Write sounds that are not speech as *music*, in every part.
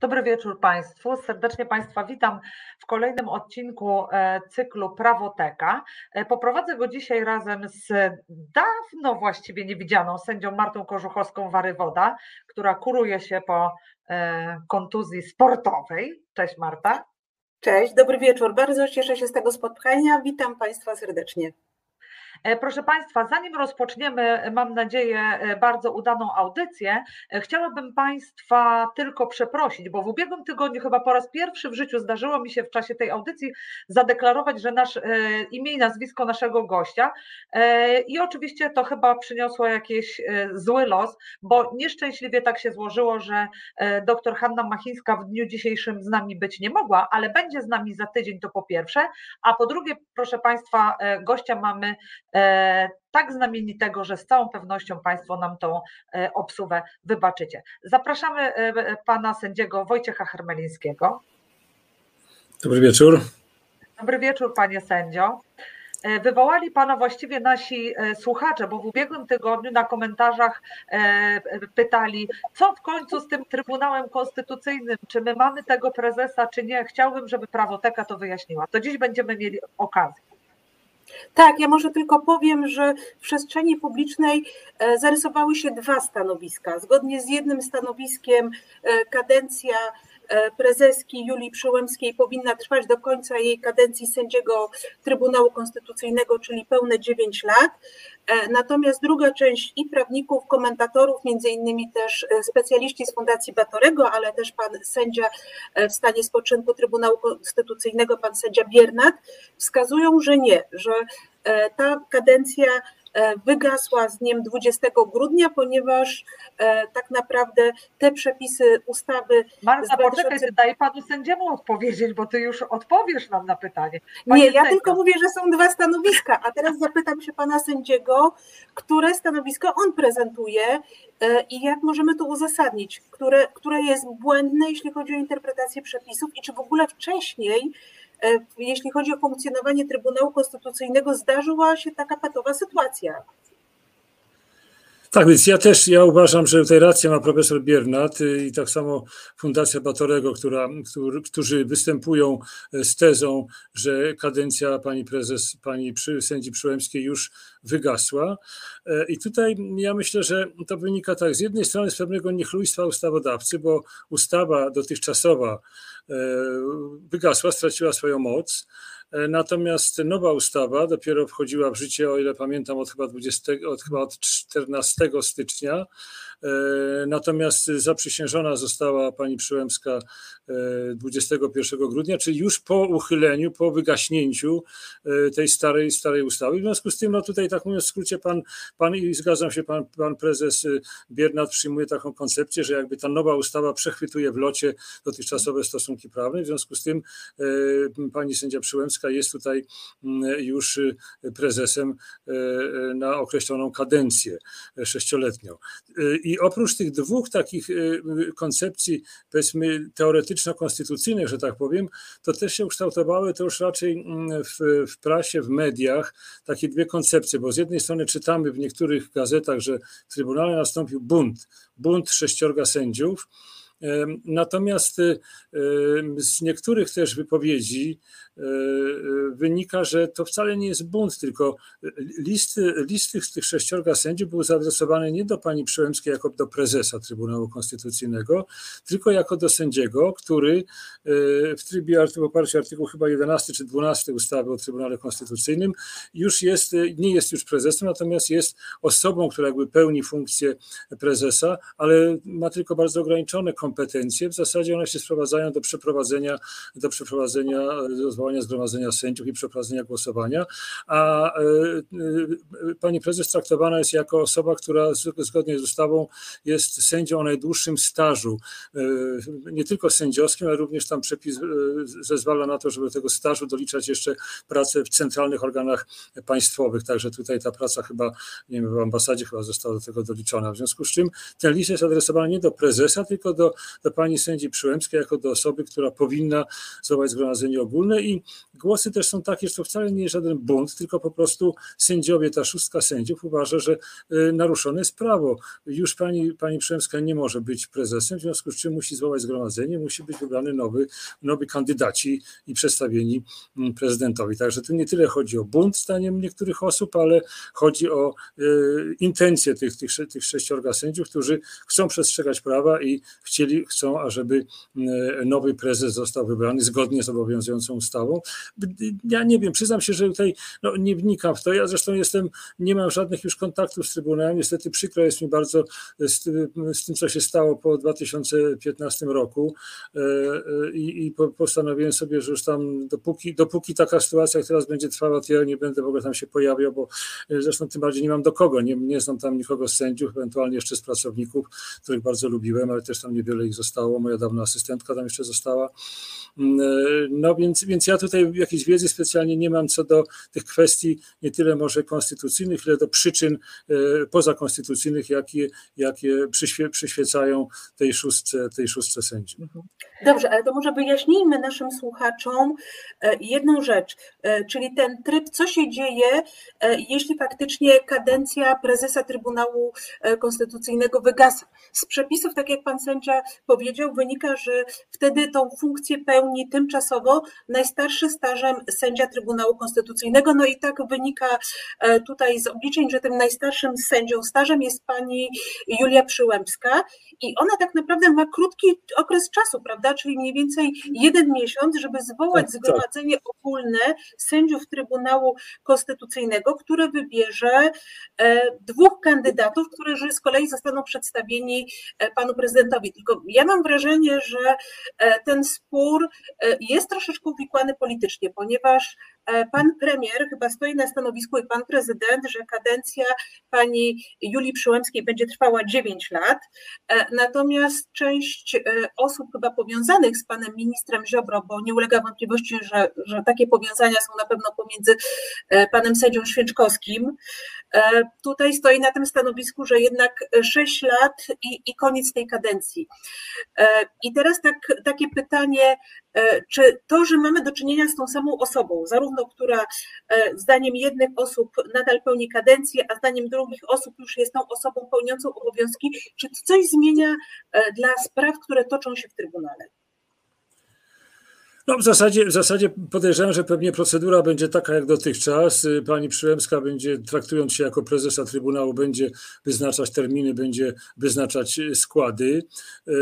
Dobry wieczór Państwu. Serdecznie Państwa witam w kolejnym odcinku e, cyklu Prawoteka. E, poprowadzę go dzisiaj razem z dawno właściwie niewidzianą sędzią Martą Korzuchowską-Warywoda, która kuruje się po e, kontuzji sportowej. Cześć Marta. Cześć, dobry wieczór. Bardzo cieszę się z tego spotkania. Witam Państwa serdecznie. E, proszę Państwa, zanim rozpoczniemy, mam nadzieję, e, bardzo udaną audycję, e, chciałabym Państwa tylko przeprosić, bo w ubiegłym tygodniu chyba po raz pierwszy w życiu zdarzyło mi się w czasie tej audycji zadeklarować, że nasz imię i nazwisko naszego gościa i oczywiście to chyba przyniosło jakiś zły los, bo nieszczęśliwie tak się złożyło, że dr Hanna Machińska w dniu dzisiejszym z nami być nie mogła, ale będzie z nami za tydzień to po pierwsze, a po drugie, proszę Państwa, gościa mamy tak znamienitego, że z całą pewnością Państwo nam tą e, obsuwę wybaczycie. Zapraszamy e, pana sędziego Wojciecha Hermelińskiego. Dobry wieczór. Dobry wieczór, panie sędzio. Wywołali Pana właściwie nasi słuchacze, bo w ubiegłym tygodniu na komentarzach pytali, co w końcu z tym Trybunałem Konstytucyjnym, czy my mamy tego prezesa, czy nie. Chciałbym, żeby prawoteka to wyjaśniła. To dziś będziemy mieli okazję. Tak, ja może tylko powiem, że w przestrzeni publicznej e, zarysowały się dwa stanowiska. Zgodnie z jednym stanowiskiem e, kadencja prezeski Julii Przyłębskiej powinna trwać do końca jej kadencji sędziego Trybunału Konstytucyjnego, czyli pełne 9 lat. Natomiast druga część i prawników, komentatorów, między innymi też specjaliści z Fundacji Batorego, ale też pan sędzia w stanie spoczynku Trybunału Konstytucyjnego, pan sędzia Biernat, wskazują, że nie, że E, ta kadencja e, wygasła z dniem 20 grudnia, ponieważ e, tak naprawdę te przepisy ustawy. Marta, 2000... poczekaj, daj panu sędziemu odpowiedzieć, bo ty już odpowiesz nam na pytanie. Panie Nie, ja sędzio. tylko mówię, że są dwa stanowiska, a teraz zapytam się pana sędziego, które stanowisko on prezentuje i jak możemy to uzasadnić, które, które jest błędne, jeśli chodzi o interpretację przepisów i czy w ogóle wcześniej E, jeśli chodzi o funkcjonowanie Trybunału Konstytucyjnego, zdarzyła się taka patowa sytuacja. Tak, więc ja też ja uważam, że tutaj rację ma profesor Biernat y, i tak samo Fundacja Batorego, która, którzy występują e, z tezą, że kadencja pani prezes, pani sędzi Przyłębskiej już wygasła. E, I tutaj ja myślę, że to wynika tak z jednej strony z pewnego niechlujstwa ustawodawcy, bo ustawa dotychczasowa e, wygasła, straciła swoją moc. E, natomiast nowa ustawa dopiero wchodziła w życie, o ile pamiętam, od chyba, 20, od, chyba od 14 stycznia. E, natomiast zaprzysiężona została pani Przyłębska 21 e, grudnia, czyli już po uchyleniu, po wygaśnięciu e, tej starej, starej ustawy. W związku z tym, no tutaj tak mówiąc w skrócie, pan, pan i zgadzam się, pan, pan prezes Biernat przyjmuje taką koncepcję, że jakby ta nowa ustawa przechwytuje w locie dotychczasowe stosunki prawne. W związku z tym pani sędzia Przyłębska jest tutaj mm, już prezesem na określoną kadencję sześcioletnią. I oprócz tych dwóch takich y, koncepcji, powiedzmy, teoretyczno-konstytucyjnych, że tak powiem, to też się ukształtowały to już raczej mm, w, w prasie, w mediach, takie dwie koncepcje, bo z jednej strony czytamy w niektórych gazetach, że w Trybunale nastąpił bunt, bunt sześciorga sędziów, Natomiast y, z niektórych też wypowiedzi y, y, wynika, że to wcale nie jest bunt, tylko listy, listy tych sześciorga sędziów były zaadresowane nie do pani Przyłębskiej jako do prezesa Trybunału Konstytucyjnego, tylko jako do sędziego, który w trybie w oparciu o artykuł chyba 11 czy 12 ustawy o Trybunale Konstytucyjnym już jest, nie jest już prezesem, natomiast jest osobą, która jakby pełni funkcję prezesa, ale ma tylko bardzo ograniczone kompetencje kompetencje, w zasadzie one się sprowadzają do przeprowadzenia, do przeprowadzenia, zwołania zgromadzenia sędziów i przeprowadzenia głosowania, a e, e, pani prezes traktowana jest jako osoba, która zgodnie z ustawą jest sędzią o najdłuższym stażu, e, nie tylko sędziowskim, ale również tam przepis zezwala na to, żeby do tego stażu doliczać jeszcze pracę w centralnych organach państwowych, także tutaj ta praca chyba, nie wiem, w ambasadzie chyba została do tego doliczona, w związku z czym ten list jest adresowany nie do prezesa, tylko do do pani sędzi Przyłębskiej jako do osoby, która powinna zwołać zgromadzenie ogólne i głosy też są takie, że to wcale nie jest żaden bunt, tylko po prostu sędziowie, ta szóstka sędziów uważa, że y, naruszone jest prawo. Już pani, pani Przyłębska nie może być prezesem, w związku z czym musi zwołać zgromadzenie, musi być wybrany nowy, nowy kandydaci i przedstawieni mm, prezydentowi. Także tu nie tyle chodzi o bunt, zdaniem niektórych osób, ale chodzi o y, intencje tych, tych, tych sześciorga sędziów, którzy chcą przestrzegać prawa i chcieli, chcą, ażeby y, nowy prezes został wybrany zgodnie z obowiązującą ustawą. Ja nie wiem, przyznam się, że tutaj no, nie wnikam w to. Ja zresztą jestem, nie mam żadnych już kontaktów z Trybunałem. Niestety przykro jest mi bardzo z, z tym, co się stało po 2015 roku y, i, i postanowiłem sobie, że już tam dopóki, dopóki taka sytuacja, jak teraz będzie trwała, to ja nie będę w ogóle tam się pojawiał, bo e, zresztą tym bardziej nie mam do kogo, nie, nie znam tam nikogo z sędziów, ewentualnie jeszcze z pracowników, których bardzo lubiłem, ale też tam niewiele ich zostało, moja dawna asystentka tam jeszcze została. Mm, e, no więc, więc ja tutaj jakiejś wiedzy specjalnie nie mam co do tych kwestii, nie tyle może konstytucyjnych, ile do przyczyn e, pozakonstytucyjnych, jakie, jakie przyświe, przyświecają tej szóstce, tej szóstce sędziów. Mhm. Dobrze, ale to może wyjaśnijmy naszym słuchaczom jedną rzecz, czyli ten tryb, co się dzieje, jeśli faktycznie kadencja prezesa Trybunału Konstytucyjnego wygasa. Z przepisów, tak jak pan sędzia powiedział, wynika, że wtedy tą funkcję pełni tymczasowo najstarszy stażem sędzia Trybunału Konstytucyjnego. No i tak wynika tutaj z obliczeń, że tym najstarszym sędzią stażem jest pani Julia Przyłębska i ona tak naprawdę ma krótki okres czasu, prawda, czyli mniej więcej jeden miesiąc, żeby zwołać tak, tak. zgromadzenie tak. ogólne sędziów Trybunału Konstytucyjnego, które wybierze e, dwóch kandydatów, którzy z kolei zostaną przedstawieni e, panu prezydentowi. Tylko ja mam wrażenie, że e, ten spór jest troszeczkę uwikłany politycznie, ponieważ pan premier chyba stoi na stanowisku i pan prezydent, że kadencja pani Julii Przyłębskiej będzie trwała 9 lat, natomiast część osób chyba powiązanych z panem ministrem Ziobro, bo nie ulega wątpliwości, że, że takie powiązania są na pewno pomiędzy panem sędzią Święczkowskim. E, tutaj stoi na tym stanowisku, że jednak 6 lat i, i koniec tej kadencji. E, I teraz tak, takie pytanie, e, czy to, że mamy do czynienia z tą samą osobą, zarówno która zdaniem jednych osób nadal pełni kadencję, a zdaniem drugich osób już jest tą osobą pełniącą obowiązki, czy to coś zmienia dla spraw, które toczą się w Trybunale? No w zasadzie, w zasadzie podejrzewam, że pewnie procedura będzie taka jak dotychczas. Pani Przyłębska będzie, traktując się jako prezesa Trybunału, będzie wyznaczać terminy, będzie wyznaczać składy. E, e,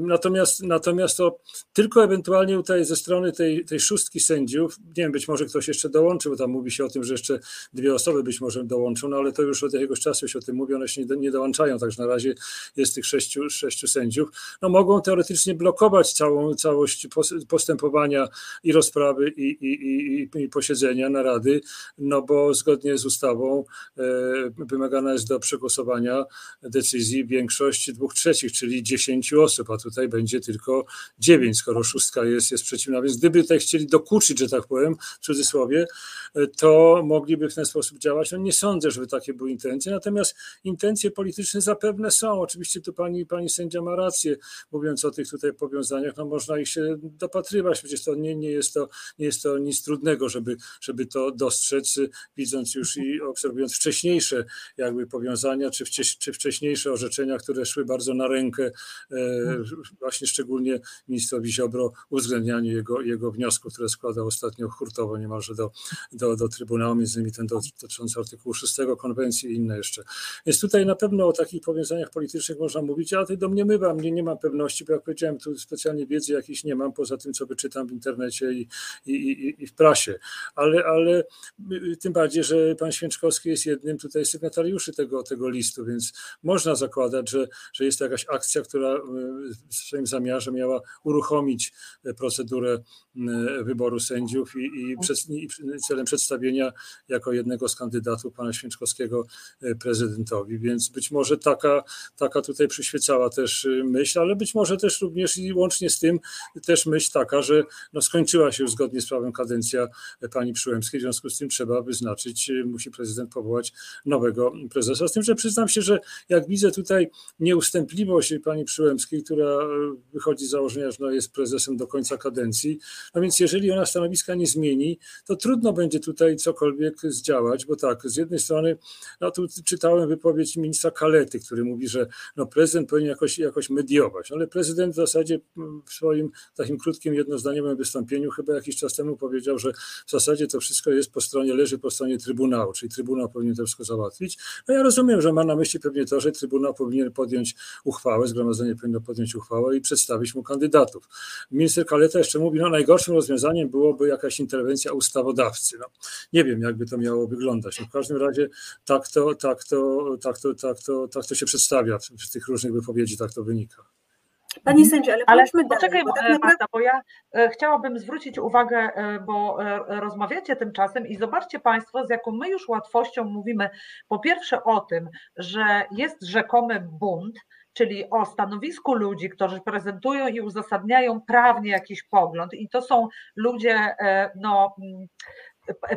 natomiast, natomiast to tylko ewentualnie tutaj ze strony tej, tej szóstki sędziów, nie wiem, być może ktoś jeszcze dołączy, bo tam mówi się o tym, że jeszcze dwie osoby być może dołączą, no ale to już od jakiegoś czasu się o tym mówi, one się nie, nie dołączają, także na razie jest tych sześciu, sześciu sędziów. No mogą teoretycznie blokować całą całość postępowania postępowania i rozprawy, i, i, i, i posiedzenia, narady, no bo zgodnie z ustawą e, wymagana jest do przegłosowania decyzji większość dwóch trzecich, czyli dziesięciu osób, a tutaj będzie tylko dziewięć, skoro szóstka jest, jest przeciwna. Więc gdyby tutaj chcieli dokuczyć, że tak powiem, w cudzysłowie, e, to mogliby w ten sposób działać. No nie sądzę, żeby takie były intencje, natomiast intencje polityczne zapewne są. Oczywiście tu pani, pani sędzia ma rację, mówiąc o tych tutaj powiązaniach, no można ich się dopatrywać Przecież to nie, nie, jest to nie jest to nic trudnego, żeby, żeby to dostrzec, widząc już i obserwując wcześniejsze jakby powiązania, czy, wcześ, czy wcześniejsze orzeczenia, które szły bardzo na rękę e, właśnie szczególnie ministrowi Ziobro uwzględnianiu jego, jego wniosków, które składał ostatnio hurtowo niemalże do, do, do Trybunału, między innymi ten dotyczący artykułu 6 konwencji i inne jeszcze. Więc tutaj na pewno o takich powiązaniach politycznych można mówić, ale to domniemywam, nie, nie mam pewności, bo jak powiedziałem, tu specjalnie wiedzy jakiejś nie mam, poza tym, co by czytam w internecie i, i, i w prasie. Ale, ale tym bardziej, że pan Święczkowski jest jednym tutaj sygnatariuszy tego, tego listu, więc można zakładać, że, że jest to jakaś akcja, która e, w swoim zamiarze miała uruchomić procedurę e, wyboru sędziów i, i, przed, i celem przedstawienia jako jednego z kandydatów pana Święczkowskiego prezydentowi. Więc być może taka, taka tutaj przyświecała też myśl, ale być może też również i łącznie z tym też myśl taka, taka, że no skończyła się zgodnie z prawem kadencja pani Przyłębskiej, w związku z tym trzeba wyznaczyć, musi prezydent powołać nowego prezesa. Z tym, że przyznam się, że jak widzę tutaj nieustępliwość pani Przyłębskiej, która wychodzi z założenia, że no jest prezesem do końca kadencji, no więc jeżeli ona stanowiska nie zmieni, to trudno będzie tutaj cokolwiek zdziałać, bo tak, z jednej strony, no tu czytałem wypowiedź ministra Kalety, który mówi, że no prezydent powinien jakoś, jakoś mediować, ale prezydent w zasadzie w swoim takim krótkim, jednozdaniowym wystąpieniu chyba jakiś czas temu powiedział, że w zasadzie to wszystko jest po stronie, leży po stronie Trybunału, czyli Trybunał powinien to wszystko załatwić. No ja rozumiem, że ma na myśli pewnie to, że Trybunał powinien podjąć uchwałę, zgromadzenie powinno podjąć uchwałę i przedstawić mu kandydatów. Minister Kaleta jeszcze mówi, no najgorszym rozwiązaniem byłoby jakaś interwencja ustawodawcy. No, nie wiem, jakby to miało wyglądać. No, w każdym razie tak to, tak to, tak to, tak to, tak to się przedstawia w tych różnych wypowiedzi, tak to wynika. Pani sędzia, ale, ale pójdźmy poczekaj, dalej, bo tak Marta, naprawdę... bo ja e, chciałabym zwrócić uwagę, e, bo e, rozmawiacie tymczasem i zobaczcie Państwo, z jaką my już łatwością mówimy. Po pierwsze o tym, że jest rzekomy bunt, czyli o stanowisku ludzi, którzy prezentują i uzasadniają prawnie jakiś pogląd, i to są ludzie, no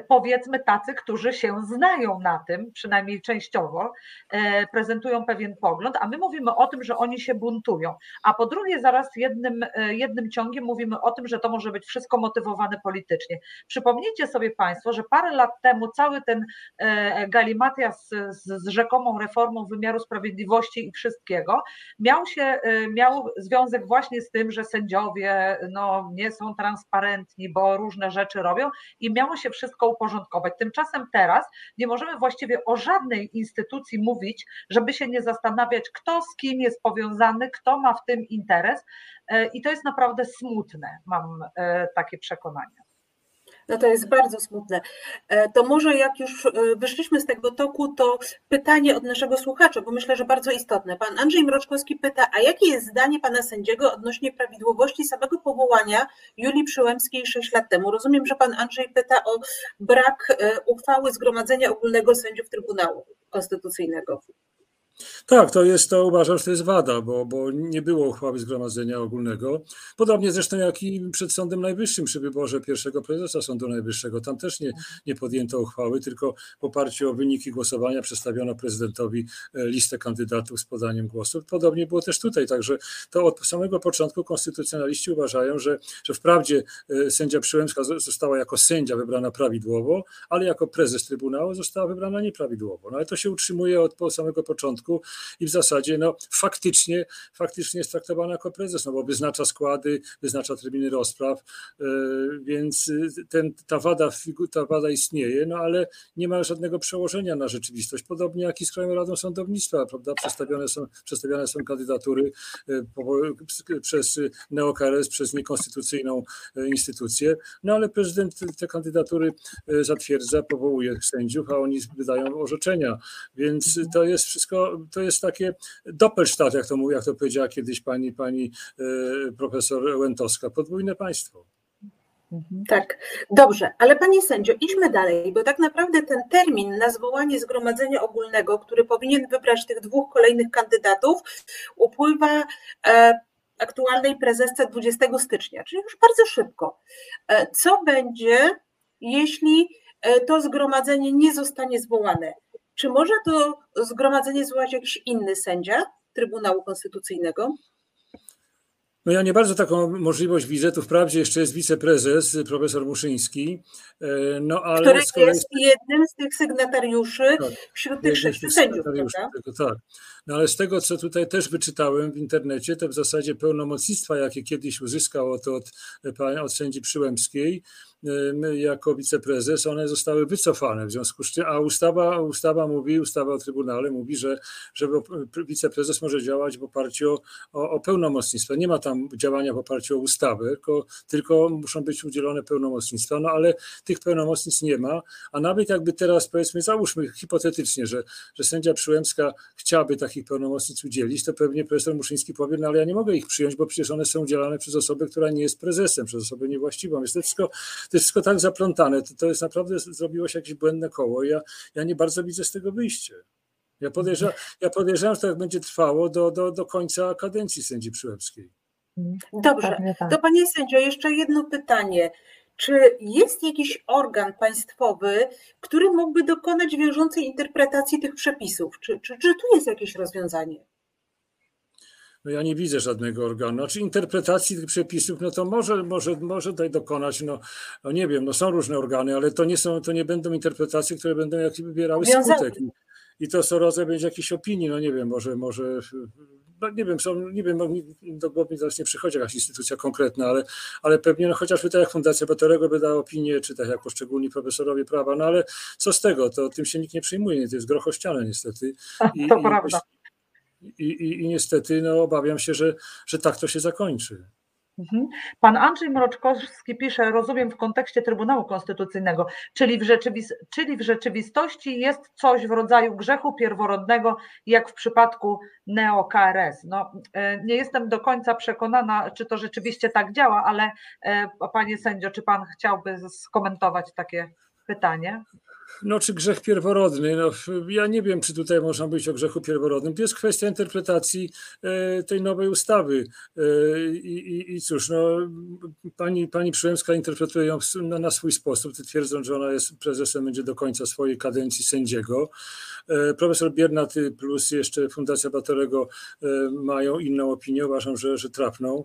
powiedzmy tacy, którzy się znają na tym, przynajmniej częściowo, e, prezentują pewien pogląd, a my mówimy o tym, że oni się buntują. A po drugie, zaraz jednym, e, jednym ciągiem mówimy o tym, że to może być wszystko motywowane politycznie. Przypomnijcie sobie Państwo, że parę lat temu cały ten e, galimatias z, z rzekomą reformą wymiaru sprawiedliwości i wszystkiego miał się, miał związek właśnie z tym, że sędziowie no, nie są transparentni, bo różne rzeczy robią i miało się wszystko uporządkować. Tymczasem teraz nie możemy właściwie o żadnej instytucji mówić, żeby się nie zastanawiać, kto z kim jest powiązany, kto ma w tym interes. E, I to jest naprawdę smutne, mam e, takie przekonanie. No to jest bardzo smutne. E, to może jak już e, wyszliśmy z tego toku, to pytanie od naszego słuchacza, bo myślę, że bardzo istotne. Pan Andrzej Mroczkowski pyta, a jakie jest zdanie pana sędziego odnośnie prawidłowości samego powołania Julii Przyłębskiej 6 lat temu? Rozumiem, że pan Andrzej pyta o brak e, uchwały Zgromadzenia Ogólnego Sędziów Trybunału Konstytucyjnego. Tak, to jest, to uważam, że to jest wada, bo, bo nie było uchwały Zgromadzenia Ogólnego. Podobnie zresztą jak i przed Sądem Najwyższym przy wyborze pierwszego prezesa Sądu Najwyższego. Tam też nie, nie podjęto uchwały, tylko w oparciu o wyniki głosowania przedstawiono prezydentowi e, listę kandydatów z podaniem głosu. Podobnie było też tutaj, także to od samego początku konstytucjonaliści uważają, że, że wprawdzie e, sędzia Przyłębska została jako sędzia wybrana prawidłowo, ale jako prezes Trybunału została wybrana nieprawidłowo. No ale to się utrzymuje od samego początku i w zasadzie no, faktycznie, faktycznie jest traktowana jako prezes, no bo wyznacza składy, wyznacza terminy rozpraw, e, więc ten, ta, wada, ta wada istnieje, no ale nie ma żadnego przełożenia na rzeczywistość. Podobnie jak i z Krajową Radą Sądownictwa, prawda? Przedstawione są, przedstawiane są kandydatury e, przez neokRS, przez niekonstytucyjną e, instytucję, no ale prezydent te kandydatury zatwierdza, powołuje sędziów, a oni wydają orzeczenia, więc to jest wszystko to jest takie doppelstadt, jak to, mówi, jak to powiedziała kiedyś pani, pani e, profesor Łętowska, podwójne państwo. Mhm. Tak, dobrze, ale panie sędzio, idźmy dalej, bo tak naprawdę ten termin na zwołanie zgromadzenia ogólnego, który powinien wybrać tych dwóch kolejnych kandydatów, upływa e, aktualnej prezesce 20 stycznia, czyli już bardzo szybko. E, co będzie, jeśli to zgromadzenie nie zostanie zwołane? Czy może to zgromadzenie zwołać jakiś inny sędzia Trybunału Konstytucyjnego? No ja nie bardzo taką możliwość widzę. Tu wprawdzie jeszcze jest wiceprezes, profesor Muszyński, e, no ale Który kolei... jest jednym z tych sygnatariuszy tak, wśród tych sześciu sędziów, tego, tak. No ale z tego, co tutaj też wyczytałem w internecie, to w zasadzie pełnomocnictwa, jakie kiedyś uzyskał to od, od sędzi Przyłębskiej, jako wiceprezes, one zostały wycofane w związku z czym, a ustawa, ustawa mówi, ustawa o Trybunale mówi, że, że wiceprezes może działać w oparciu o, o, o pełnomocnictwo. Nie ma tam działania w oparciu o ustawę, tylko, tylko muszą być udzielone pełnomocnictwa, no ale tych pełnomocnic nie ma, a nawet jakby teraz powiedzmy, załóżmy hipotetycznie, że, że sędzia Przyłębska chciałaby takich pełnomocnic udzielić, to pewnie profesor Muszyński powie, no ale ja nie mogę ich przyjąć, bo przecież one są udzielane przez osobę, która nie jest prezesem, przez osobę niewłaściwą. Jest to wszystko to jest wszystko tak zaplątane, to, to jest naprawdę, zrobiło się jakieś błędne koło. Ja, ja nie bardzo widzę z tego wyjście. Ja podejrzewam, ja podejrzewam, że to tak będzie trwało do, do, do końca kadencji sędzi Przyłębskiej. Dobrze. Pewnie tak. To panie sędzio, jeszcze jedno pytanie. Czy jest jakiś organ państwowy, który mógłby dokonać wiążącej interpretacji tych przepisów? Czy, czy, czy tu jest jakieś rozwiązanie? No ja nie widzę żadnego organu. Znaczy interpretacji tych przepisów, no to może, może, może tutaj dokonać, no, no nie wiem, no są różne organy, ale to nie są, to nie będą interpretacje, które będą jak wybierały skutek. I, I to co rodzaj będzie jakiejś opinii, no nie wiem, może, może, no nie wiem, są, nie wiem, no, do głowy teraz nie przychodzi jakaś instytucja konkretna, ale, ale pewnie, no chociażby tak jak Fundacja Batorego by dała opinię, czy tak jak poszczególni profesorowie prawa, no ale co z tego, to tym się nikt nie przejmuje, to jest grochościane niestety. I, To i- prawda. I, i, I niestety no, obawiam się, że, że tak to się zakończy. Mhm. Pan Andrzej Mroczkowski pisze, rozumiem w kontekście Trybunału Konstytucyjnego, czyli w, czyli w rzeczywistości jest coś w rodzaju grzechu pierworodnego, jak w przypadku neo-KRS. No, e, nie jestem do końca przekonana, czy to rzeczywiście tak działa, ale e, panie sędzio, czy pan chciałby skomentować takie pytanie? No, czy grzech pierworodny? No, ja nie wiem, czy tutaj można mówić o grzechu pierworodnym. To jest kwestia interpretacji e, tej nowej ustawy. E, I, i, i cóż, no, pani, pani Przyłębska interpretuje ją na, na swój sposób, twierdząc, że ona jest prezesem będzie do końca swojej kadencji sędziego. E, Profesor Biernat plus jeszcze Fundacja Batorego mają inną opinię, uważam, że, że trafną.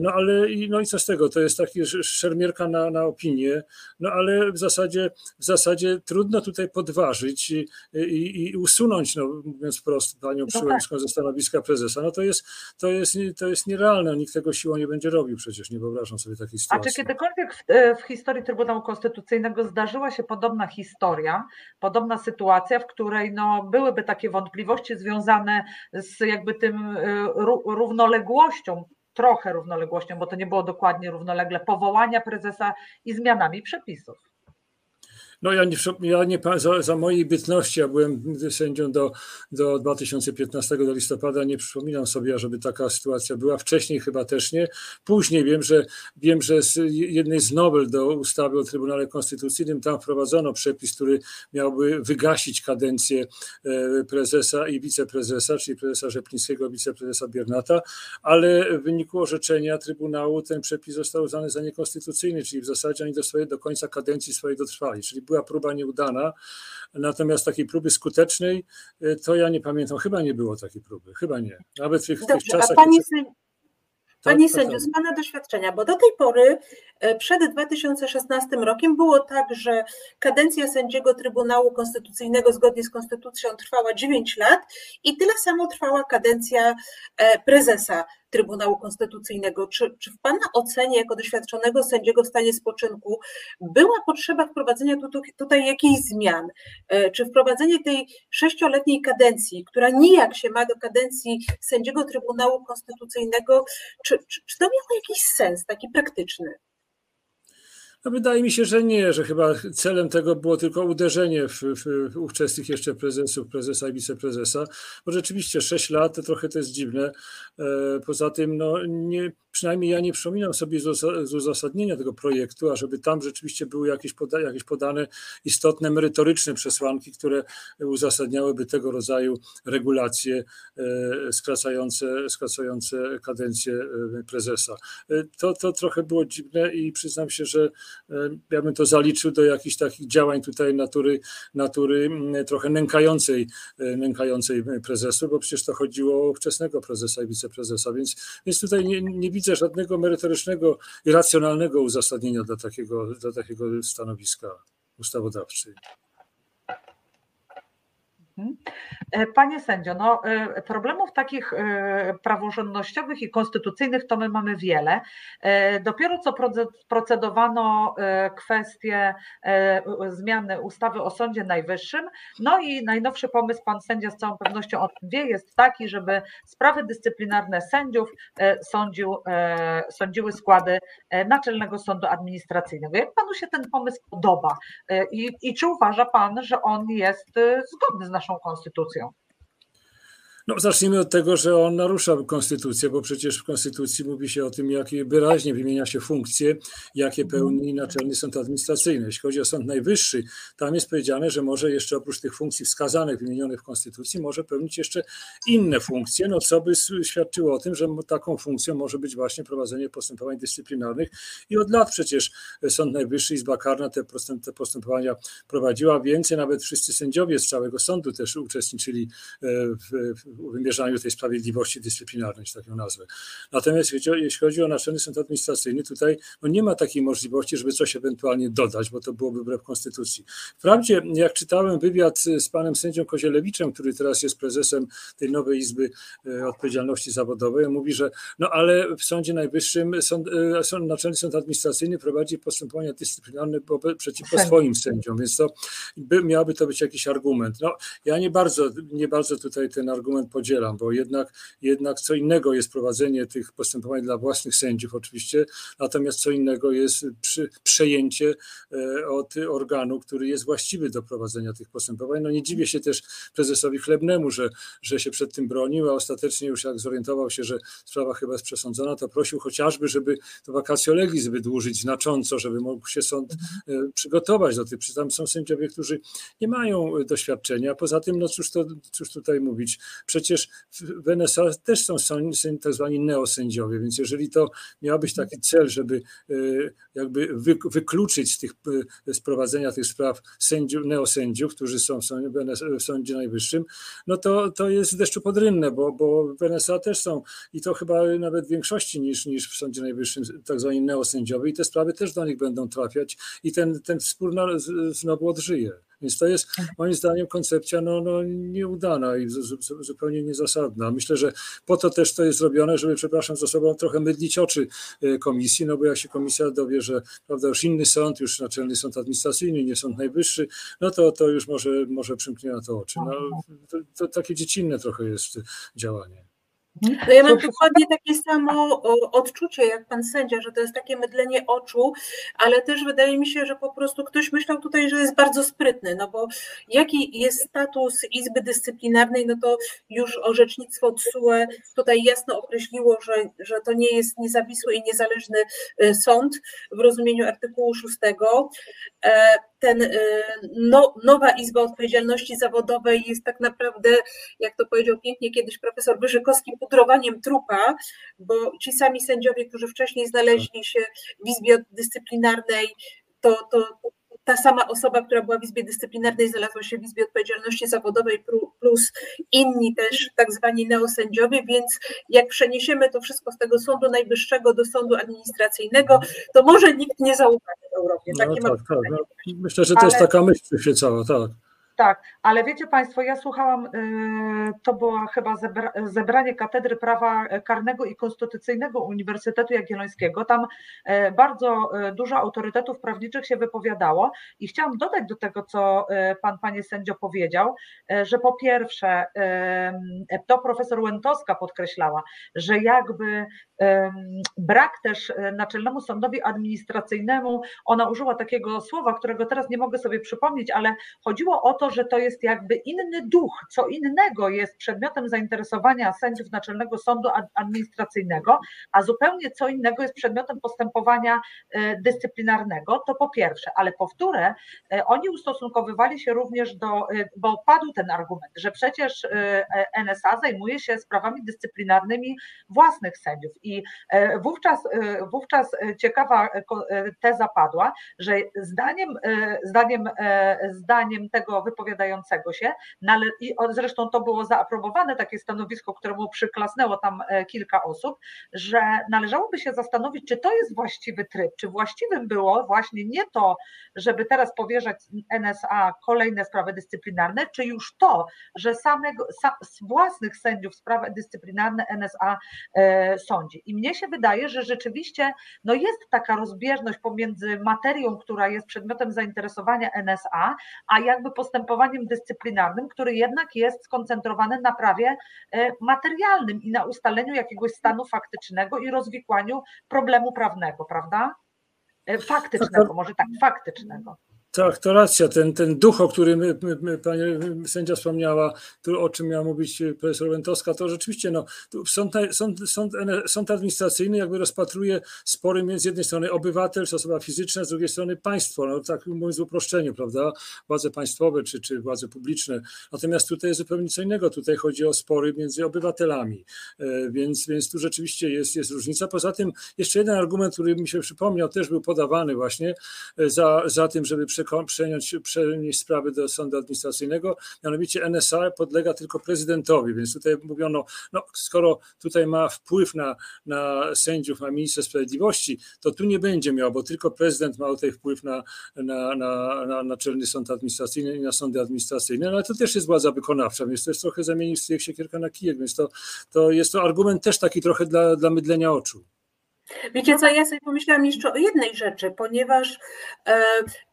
No ale no i co z tego? To jest taki sz- szermierka na, na opinię, no ale w zasadzie, w zasadzie trudno tutaj podważyć i, i, i usunąć, no, mówiąc wprost, panią tak. Przyłębską ze stanowiska prezesa. No to jest, to, jest, to jest nierealne, nikt tego siłą nie będzie robił przecież, nie wyobrażam sobie takiej A sytuacji. czy kiedykolwiek w, w historii Trybunału Konstytucyjnego zdarzyła się podobna historia, podobna sytuacja, w której no, byłyby takie wątpliwości związane z jakby tym e, ró- równoległością, trochę równoległością, bo to nie było dokładnie równolegle, powołania prezesa i zmianami przepisów? No ja nie, ja nie za, za mojej bytności, ja byłem sędzią do, do 2015 do listopada, nie przypominam sobie, żeby taka sytuacja była. Wcześniej chyba też nie. Później wiem, że wiem, że z jednej z nowel do ustawy o Trybunale Konstytucyjnym tam wprowadzono przepis, który miałby wygasić kadencję e, prezesa i wiceprezesa, czyli prezesa Rzeplińskiego, wiceprezesa Biernata, ale w wyniku orzeczenia Trybunału ten przepis został uznany za niekonstytucyjny, czyli w zasadzie oni do, do końca kadencji swojej dotrwali, czyli była próba nieudana, natomiast takiej próby skutecznej e, to ja nie pamiętam, chyba nie było takiej próby, chyba nie. Nawet w tych, w tych Dobrze, czasach... sędzio, Tak, Panie tak, sędzio, tak. z Pana doświadczenia, bo do tej pory, e, przed 2016 rokiem, było tak, że kadencja sędziego Trybunału Konstytucyjnego zgodnie z Konstytucją trwała 9 lat i tyle samo trwała kadencja e, prezesa Trybunału Konstytucyjnego. Czy, czy w Pana ocenie, jako doświadczonego sędziego w stanie spoczynku, była potrzeba wprowadzenia tu, tu, tutaj jakichś zmian? E, Czy wprowadzenie tej sześcioletniej kadencji, która nijak się ma do kadencji sędziego Trybunału Konstytucyjnego, czy, czy, czy to miało jakiś sens taki praktyczny? No wydaje mi się, że nie, że chyba celem tego było tylko uderzenie w, w, ówczesnych jeszcze prezesów, prezesa i wiceprezesa, bo rzeczywiście 6 lat to trochę to jest dziwne. E, Poza tym, no nie, przynajmniej ja nie przypominam sobie z uza- z uzasadnienia tego projektu, ażeby tam rzeczywiście były jakieś, poda, jakieś podane istotne, merytoryczne przesłanki, które uzasadniałyby tego rodzaju regulacje e, skracające, skracające kadencję e, prezesa. E, To, to trochę było dziwne i przyznam się, że ja bym to zaliczył do jakichś takich działań tutaj natury, natury mm, trochę nękającej, nękającej prezesu, bo przecież to chodziło o wczesnego prezesa i wiceprezesa, więc, więc tutaj nie, nie widzę żadnego merytorycznego i racjonalnego uzasadnienia dla takiego, dla takiego stanowiska ustawodawcy. E, Panie sędzio, no, e, problemów takich e, praworządnościowych i konstytucyjnych to my mamy wiele. Dopiero co proce- procedowano kwestię zmiany ustawy o Sądzie Najwyższym. No i najnowszy pomysł, pan sędzia z całą pewnością o tym wie, jest taki, żeby sprawy dyscyplinarne sędziów sądził, sądziły składy Naczelnego Sądu Administracyjnego. Jak panu się ten pomysł podoba i, i czy uważa pan, że on jest zgodny z naszą konstytucją? No, zacznijmy od tego, że on narusza konstytucję, bo przecież w konstytucji mówi się o tym, jakie wyraźnie wymienia się funkcje, jakie pełni Naczelny Sąd Administracyjny. Jeśli chodzi o Sąd Najwyższy, tam jest powiedziane, że może jeszcze oprócz tych funkcji wskazanych, wymienionych w konstytucji, może pełnić jeszcze inne funkcje, no co by świadczyło o tym, że taką funkcją może być właśnie prowadzenie postępowań dyscyplinarnych i od lat przecież Sąd Najwyższy, Izba Karna te, te postępowania prowadziła. Więcej nawet wszyscy sędziowie z całego sądu też uczestniczyli e, w, w wymierzaniu tej sprawiedliwości dyscyplinarnej, tak ją nazwę. Natomiast jeśli chodzi o Naczelny Sąd Administracyjny, tutaj no nie ma takiej możliwości, żeby coś ewentualnie dodać, bo to byłoby wbrew konstytucji. Wprawdzie, jak czytałem wywiad z panem sędzią Kozielewiczem, który teraz jest prezesem tej nowej Izby e, Odpowiedzialności Zawodowej, mówi, że no ale w Sądzie Najwyższym sąd, e, sąd, Naczelny Sąd Administracyjny prowadzi postępowania dyscyplinarne przeciwko swoim sędziom, więc to by, miałby to być jakiś argument. No, ja nie bardzo, nie bardzo tutaj ten argument podzielam, bo jednak, jednak co innego jest prowadzenie tych postępowań dla własnych sędziów oczywiście, natomiast co innego jest przy, przejęcie e, od organu, który jest właściwy do prowadzenia tych postępowań. No nie dziwię się też prezesowi Chlebnemu, że, że się przed tym bronił, a ostatecznie już jak zorientował się, że sprawa chyba jest przesądzona, to prosił chociażby, żeby to vacatio legis wydłużyć znacząco, żeby mógł się sąd e, przygotować do tych. Tam są sędziowie, którzy nie mają doświadczenia. Poza tym, no cóż, to, cóż tutaj mówić, przecież w NSA też są tak zwani neosędziowie, więc jeżeli to miał być taki cel, żeby e, jakby wykluczyć z tych z prowadzenia tych spraw sędziów, neosędziów, którzy są w Sądzie Najwyższym, no to, to jest deszczu podrynne, bo, bo w NSA też są i to chyba nawet większości niż, niż w Sądzie Najwyższym tak zwani neosędziowie i te sprawy też do nich będą trafiać i ten, ten spór znowu odżyje. Więc to jest moim zdaniem koncepcja no, no, nieudana i zupełnie niezasadna. Myślę, że po to też to jest zrobione, żeby, przepraszam za sobą, trochę mydlić oczy e, komisji, no bo jak się komisja dowie, że prawda, już inny sąd, już Naczelny Sąd Administracyjny, nie Sąd Najwyższy, no to, to już może, może przymknie na to oczy. No, to, to takie dziecinne trochę jest działanie. Mhm. No ja mam dokładnie takie samo odczucie jak pan sędzia, że to jest takie mydlenie oczu, ale też wydaje mi się, że po prostu ktoś myślał tutaj, że jest bardzo sprytny, no bo jaki jest status Izby Dyscyplinarnej, no to już orzecznictwo TSUE tutaj jasno określiło, że, że to nie jest niezawisły i niezależny y, sąd w rozumieniu artykułu 6 ten, y, no, nowa Izba Odpowiedzialności Zawodowej jest tak naprawdę, jak to powiedział pięknie kiedyś profesor Wyżykowski, pudrowaniem trupa, bo ci sami sędziowie, którzy wcześniej znaleźli się w Izbie Dyscyplinarnej, to, to ta sama osoba, która była w Izbie Dyscyplinarnej, znalazła się w Izbie Odpowiedzialności Zawodowej, plus inni też tak zwani neosędziowie, więc jak przeniesiemy to wszystko z tego Sądu Najwyższego do Sądu Administracyjnego, to może nikt nie zaufa w Europie. Takie no, tak, tak, no. Myślę, że to jest taka myśl przyświecała, tak. Tak, ale wiecie Państwo, ja słuchałam, y, to było chyba zebranie Katedry Prawa Karnego i Konstytucyjnego Uniwersytetu Jagiellońskiego. Tam e, bardzo e, dużo autorytetów prawniczych się wypowiadało i chciałam dodać do tego, co e, Pan, Panie Sędzio powiedział, że po pierwsze, to profesor Łętowska podkreślała, że jakby brak też Naczelnemu Sądowi Administracyjnemu, ona użyła takiego słowa, którego teraz nie mogę sobie przypomnieć, ale chodziło o to, że to jest jakby inny duch, co innego jest przedmiotem zainteresowania sędziów Naczelnego Sądu Administracyjnego, a zupełnie co innego jest przedmiotem postępowania e, dyscyplinarnego, to po pierwsze, ale po wtóre, e, oni ustosunkowywali się również do, e, bo padł ten argument, że przecież NSA zajmuje się sprawami dyscyplinarnymi własnych sędziów. I wówczas, wówczas ciekawa teza padła, że zdaniem, zdaniem, zdaniem tego wypowiedzenia, wypowiadającego się. No ale, I zresztą to było zaaprobowane, takie stanowisko, któremu przyklasnęło tam e, kilka osób, że należałoby się zastanowić, czy to jest właściwy tryb, czy właściwym było właśnie nie to, żeby teraz powierzać NSA kolejne sprawy dyscyplinarne, czy już to, że samego, sam, z własnych sędziów sprawy dyscyplinarne NSA e, sądzi. I mnie się wydaje, że rzeczywiście no jest taka rozbieżność pomiędzy materią, która jest przedmiotem zainteresowania NSA, a jakby postępowaniem postępowaniem dyscyplinarnym, który jednak jest skoncentrowany na prawie e, materialnym i na ustaleniu jakiegoś stanu faktycznego i rozwikłaniu problemu prawnego, prawda? E, faktycznego, może tak, faktycznego. Tak, to racja. Ten, ten duch, o którym my, my, pani sędzia wspomniała, o czym miała mówić profesor Łętowska, to rzeczywiście no, sąd, sąd, sąd, sąd administracyjny jakby rozpatruje spory między jednej strony obywatel, czy osoba fizyczna, z drugiej strony państwo, no, tak mówiąc w uproszczeniu, prawda, władze państwowe czy, czy władze publiczne. Natomiast tutaj jest zupełnie co innego. Tutaj chodzi o spory między obywatelami, e, więc, więc tu rzeczywiście jest, jest różnica. Poza tym jeszcze jeden argument, który mi się przypomniał, też był podawany właśnie e, za, za tym, żeby przenieść sprawy do sądu administracyjnego, mianowicie NSA podlega tylko prezydentowi, więc tutaj mówiono, no skoro tutaj ma wpływ na, na sędziów, na ministra sprawiedliwości, to tu nie będzie miał, bo tylko prezydent ma tutaj wpływ na, na, na, na Naczelny Sąd Administracyjny i na sądy administracyjne, no ale to też jest władza wykonawcza, więc to jest trochę zamienić się siekierka na kijek, więc to, to jest to argument też taki trochę dla, dla mydlenia oczu. Wiecie co, ja sobie pomyślałam jeszcze o jednej rzeczy, ponieważ e,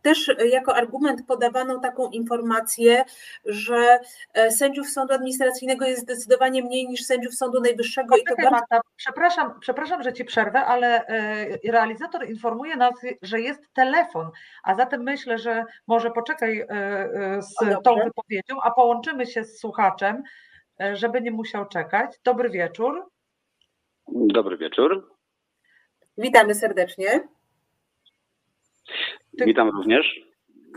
też jako argument podawano taką informację, że e, sędziów sądu administracyjnego jest zdecydowanie mniej niż sędziów Sądu Najwyższego. Poczekaj, i to bardzo... Marta, przepraszam, przepraszam, że ci przerwę, ale e, realizator informuje nas, że jest telefon, a zatem myślę, że może poczekaj e, z tą wypowiedzią, a połączymy się z słuchaczem, żeby nie musiał czekać. Dobry wieczór. Dobry wieczór. Witamy serdecznie. Witam również.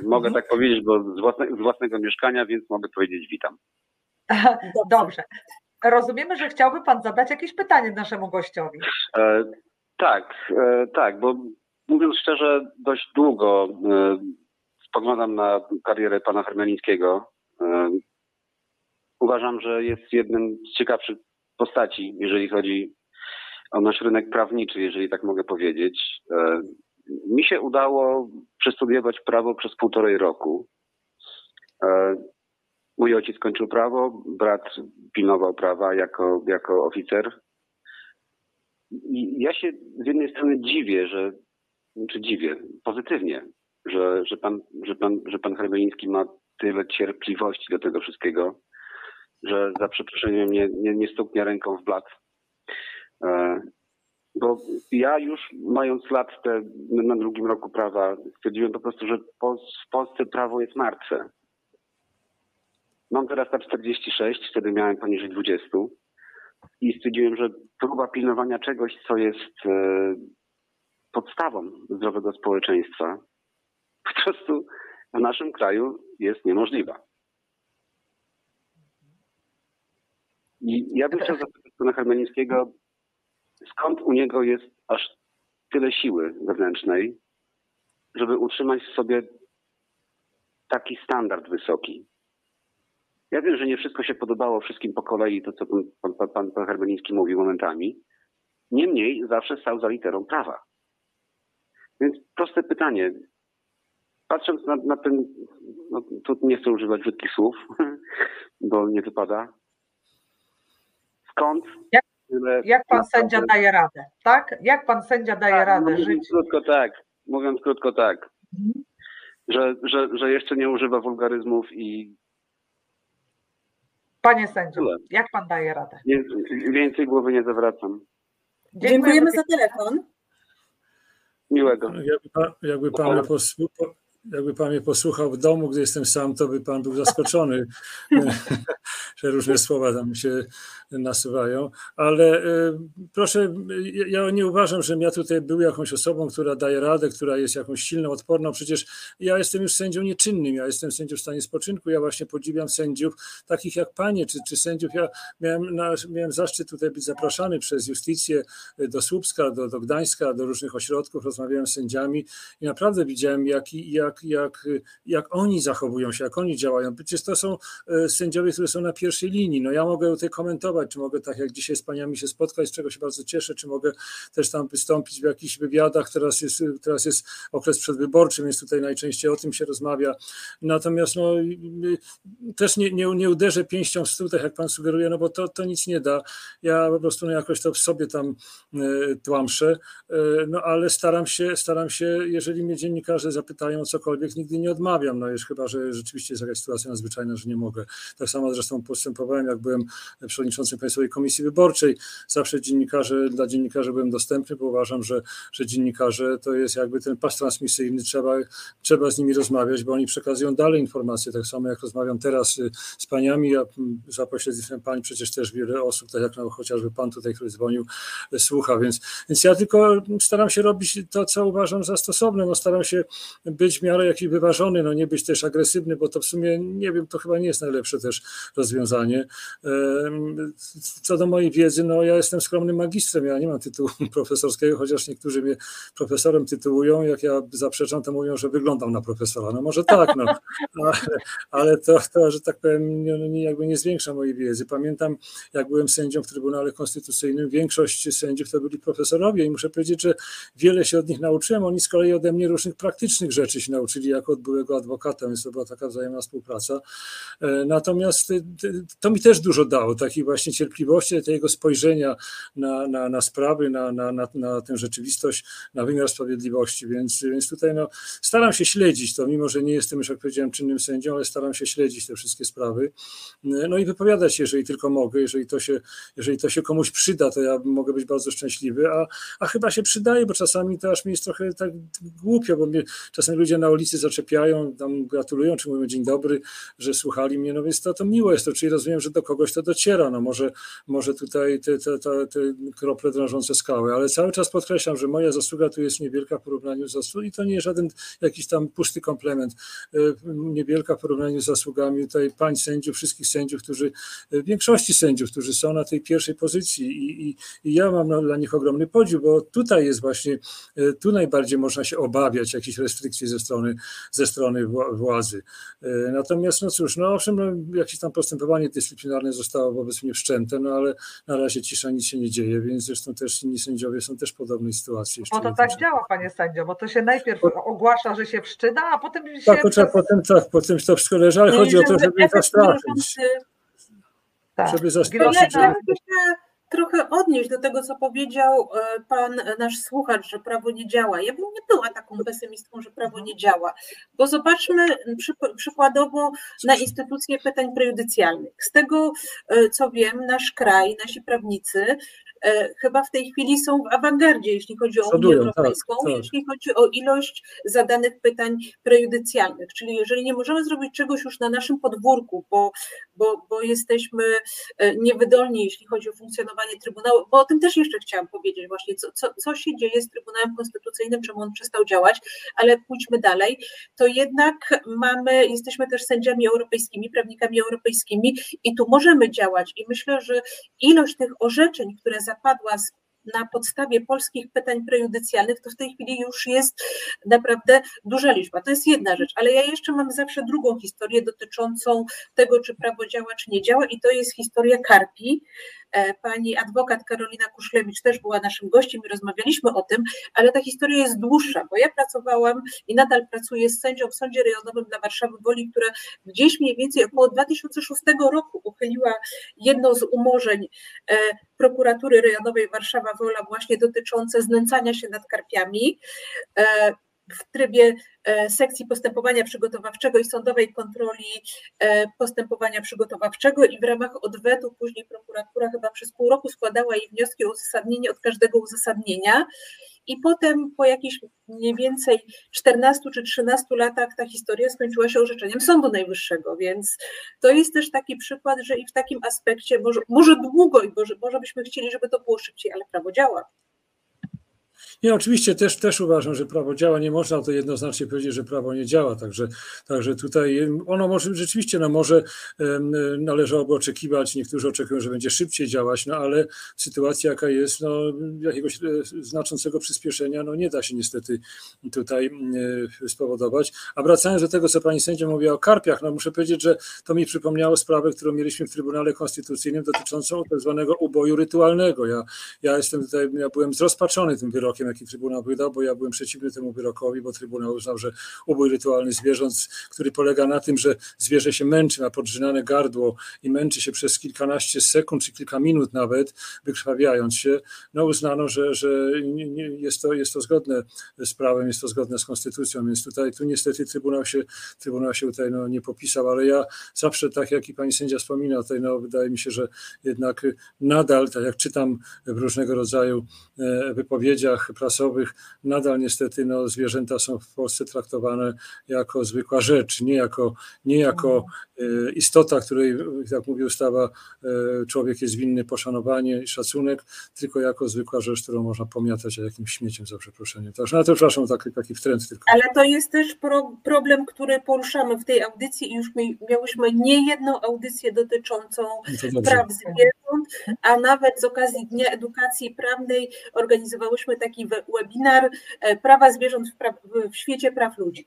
Mogę mhm. tak powiedzieć, bo z, własne, z własnego mieszkania, więc mogę powiedzieć witam. Dobrze. Rozumiemy, że chciałby Pan zadać jakieś pytanie naszemu gościowi. E, tak, e, tak, bo mówiąc szczerze, dość długo e, spoglądam na karierę Pana Hermelińskiego. E, uważam, że jest jednym z ciekawszych postaci, jeżeli chodzi o nasz rynek prawniczy, jeżeli tak mogę powiedzieć. E, mi się udało przestudiować prawo przez półtorej roku. E, mój ojciec skończył prawo, brat pilnował prawa jako, jako oficer. I ja się z jednej strony dziwię, że, czy dziwię, pozytywnie, że, że, pan, że, pan, że pan Hermeliński ma tyle cierpliwości do tego wszystkiego, że za przeproszeniem nie, nie, nie stuknie ręką w blat bo ja już mając lat te na drugim roku prawa stwierdziłem po prostu, że w Polsce prawo jest martwe. Mam teraz lat 46, wtedy miałem poniżej 20 i stwierdziłem, że próba pilnowania czegoś, co jest e, podstawą zdrowego społeczeństwa, po prostu w naszym kraju jest niemożliwa. I ja bym chciał zapytać pana Hermelińskiego, skąd u niego jest aż tyle siły wewnętrznej, żeby utrzymać w sobie taki standard wysoki. Ja wiem, że nie wszystko się podobało wszystkim po kolei, to co pan, pan, pan, pan Herbeliński mówił momentami. Niemniej zawsze stał za literą prawa. Więc proste pytanie. Patrząc na, na ten, no, tu nie chcę używać brzydkich słów, *laughs* bo nie wypada. Skąd tyle. Jak pan sędzia daje radę, tak? Jak pan sędzia daje tak, radę mówiąc żyć? Krótko tak, mówiąc krótko tak. Mhm. Że, że, że jeszcze nie używa wulgaryzmów i. Panie sędzio, jak pan daje radę? Nie, więcej głowy nie zawracam. Dziękujemy, Dziękujemy za telefon. Miłego. Jakby pan, jakby pan jakby pan mnie posłuchał w domu, gdy jestem sam, to by pan był zaskoczony, *laughs* że różne słowa tam się nasuwają. Ale y, proszę, ja nie uważam, że ja tutaj był jakąś osobą, która daje radę, która jest jakąś silną, odporną. Przecież ja jestem już sędzią nieczynnym, ja jestem sędzią w stanie spoczynku. Ja właśnie podziwiam sędziów takich jak panie, czy, czy sędziów. Ja miałem, na, miałem zaszczyt tutaj być zapraszany przez justicję do Słupska, do, do Gdańska, do różnych ośrodków. Rozmawiałem z sędziami i naprawdę widziałem, jak, jak jak, jak, jak oni zachowują się, jak oni działają. Przecież to są e, sędziowie, którzy są na pierwszej linii. No ja mogę tutaj komentować, czy mogę tak jak dzisiaj z paniami się spotkać, z czego się bardzo cieszę, czy mogę też tam wystąpić w jakichś wywiadach. Teraz jest, teraz jest okres przedwyborczy, więc tutaj najczęściej o tym się rozmawia. Natomiast no, też nie, nie, nie uderzę pięścią w stół, tak jak pan sugeruje, no bo to, to nic nie da. Ja po prostu no, jakoś to w sobie tam e, tłamszę, e, no ale staram się, staram się, jeżeli mnie dziennikarze zapytają co cokolwiek nigdy nie odmawiam, no jest chyba, że rzeczywiście jest jakaś sytuacja nadzwyczajna, że nie mogę. Tak samo zresztą postępowałem, jak byłem przewodniczącym Państwowej Komisji Wyborczej. Zawsze dziennikarze, dla dziennikarzy byłem dostępny, bo uważam, że, że dziennikarze to jest jakby ten pas transmisyjny, trzeba, trzeba z nimi rozmawiać, bo oni przekazują dalej informacje, tak samo jak rozmawiam teraz y, z paniami, ja za pośrednictwem pani przecież też wiele osób, tak jak no, chociażby pan tutaj, który dzwonił, y, słucha, więc, więc ja tylko staram się robić to, co uważam za stosowne, no staram się być w miarę jakiś wyważony, no nie być też agresywny, bo to w sumie, nie wiem, to chyba nie jest najlepsze też rozwiązanie. Co do mojej wiedzy, no ja jestem skromnym magistrem, ja nie mam tytułu *laughs* profesorskiego, chociaż niektórzy mnie profesorem tytułują, jak ja zaprzeczam, to mówią, że wyglądam na profesora. No może tak, no, *laughs* ale, ale to, to, że tak powiem, nie, nie, jakby nie zwiększa mojej wiedzy. Pamiętam, jak byłem sędzią w Trybunale Konstytucyjnym, większość sędziów to byli profesorowie i muszę powiedzieć, że wiele się od nich nauczyłem, oni z kolei ode mnie różnych praktycznych rzeczy się nauczyli jako od byłego adwokata, więc to była taka wzajemna współpraca. E, natomiast to mi też dużo dało, takiej właśnie cierpliwości, tego spojrzenia na, na, na sprawy, na, na, na, na tę rzeczywistość, na wymiar sprawiedliwości, więc, więc tutaj no, staram się śledzić to, mimo że nie jestem, już jak powiedziałem, czynnym sędzią, ale staram się śledzić te wszystkie sprawy, no i wypowiadać jeżeli tylko mogę, jeżeli to się, jeżeli to się komuś przyda, to ja mogę być bardzo szczęśliwy, a, a chyba się przydaje, bo czasami to aż mi jest trochę tak głupio, bo mnie czasami ludzie na ulicy zaczepiają, tam gratulują, czy mówią dzień dobry, że słuchali mnie, no więc to, to miło jest to, czyli rozumiem, że do kogoś to dociera, no może, może tutaj te, te, te, te krople drążące skały, ale cały czas podkreślam, że moja zasługa tu jest niewielka w porównaniu z zasług i to nie jest żaden jakiś tam pusty komplement, e, niewielka w porównaniu z zasługami tutaj pań sędziów, wszystkich sędziów, którzy, e, większości sędziów, którzy są na tej pierwszej pozycji i, i, i ja mam dla nich ogromny podziw, bo tutaj jest właśnie, e, tu najbardziej można się obawiać jakichś restrykcji ze strony, ze strony władzy. Natomiast no cóż, no owszem, no, jakieś tam postępowanie dyscyplinarne zostało wobec mnie wszczęte, no ale na razie cisza, nic się nie dzieje, więc zresztą też inni sędziowie są też w podobnej sytuacji. Bo to tak działa, panie sędzio, bo to się najpierw ogłasza, że się wszczyna, a potem się... Tak, to trzeba potem, tak, potem to wszystko leży, ale chodzi o to, żeby zastraszyć. Tak. Żeby zastraszyć. Trochę odnieść do tego, co powiedział e, pan e, nasz słuchacz, że prawo nie działa. Ja bym nie była taką pesymistką, że prawo nie działa, bo zobaczmy przykładowo na instytucje pytań prejudycjalnych. Z tego, e, co wiem, nasz kraj, nasi prawnicy chyba w tej chwili są w awangardzie, jeśli chodzi o Unię tak, Europejską, tak, tak. jeśli chodzi o ilość zadanych pytań prejudycjalnych. Czyli jeżeli nie możemy zrobić czegoś już na naszym podwórku, bo, bo, bo jesteśmy e, niewydolni, jeśli chodzi o funkcjonowanie Trybunału, bo o tym też jeszcze chciałam powiedzieć właśnie, co, co, co się dzieje z Trybunałem Konstytucyjnym, czemu on przestał działać, ale pójdźmy dalej, to jednak mamy, jesteśmy też sędziami europejskimi, prawnikami europejskimi i tu możemy działać i myślę, że ilość tych orzeczeń, które zapadła na podstawie polskich pytań prejudycjalnych, to w tej chwili już jest naprawdę duża liczba. To jest jedna rzecz, ale ja jeszcze mam zawsze drugą historię dotyczącą tego, czy prawo działa, czy nie działa, i to jest historia Karpi. E, pani adwokat Karolina Kuszlewicz też była naszym gościem i rozmawialiśmy o tym, ale ta historia jest dłuższa, bo ja pracowałam i nadal pracuję z sędzią w Sądzie Rejonowym dla Warszawy Woli, która gdzieś mniej więcej około 2006 roku uchyliła jedno z umorzeń e, prokuratury rejonowej Warszawa Wola właśnie dotyczące znęcania się nad karpiami. E, w trybie e, sekcji postępowania przygotowawczego i sądowej kontroli e, postępowania przygotowawczego i w ramach odwetu później prokuratura chyba przez pół roku składała jej wnioski o uzasadnienie od każdego uzasadnienia i potem po jakichś mniej więcej 14 czy 13 latach ta historia skończyła się orzeczeniem Sądu Najwyższego, więc to jest też taki przykład, że i w takim aspekcie, może, może długo i może, może byśmy chcieli, żeby to było szybciej, ale prawo działa. Nie, oczywiście też, też uważam, że prawo działa. Nie można to jednoznacznie powiedzieć, że prawo nie działa. Także, także tutaj ono może rzeczywiście no może należałoby oczekiwać, niektórzy oczekują, że będzie szybciej działać, no ale sytuacja jaka jest, no jakiegoś e, znaczącego przyspieszenia no nie da się niestety tutaj spowodować. A wracając do tego, co pani sędzia mówiła o karpiach, no muszę powiedzieć, że to mi przypomniało sprawę, którą mieliśmy w Trybunale Konstytucyjnym dotyczącą tak zwanego uboju rytualnego. Ja, ja jestem tutaj, ja byłem zrozpaczony tym wyrokiem jaki Trybunał wydał, bo ja byłem przeciwny temu wyrokowi, bo Trybunał uznał, że ubój rytualny zwierząt, który polega na tym, że zwierzę się męczy, ma podrzynane gardło i męczy się przez kilkanaście sekund czy kilka minut nawet, wykrwawiając się, no uznano, że, że jest, to, jest to zgodne z prawem, jest to zgodne z konstytucją, więc tutaj tu niestety Trybunał się, Trybunał się tutaj no, nie popisał, ale ja zawsze, tak jak i pani sędzia wspomina, tutaj no, wydaje mi się, że jednak nadal, tak jak czytam w różnego rodzaju e, wypowiedziach prasowych, nadal niestety no, zwierzęta są w Polsce traktowane jako zwykła rzecz, nie jako, nie jako e, istota, której, jak mówi ustawa, e, człowiek jest winny poszanowanie i szacunek, tylko jako zwykła rzecz, którą można pomiatać jakimś śmieciem, za przeproszeniem. Także na to przepraszam, taki, taki wtręt tylko. Ale to jest też pro, problem, który poruszamy w tej audycji i już my miałyśmy nie jedną audycję dotyczącą no praw zwierząt, a nawet z okazji Dnia Edukacji Prawnej organizowałyśmy taki webinar e, Prawa zwierząt w, pra w świecie praw ludzi.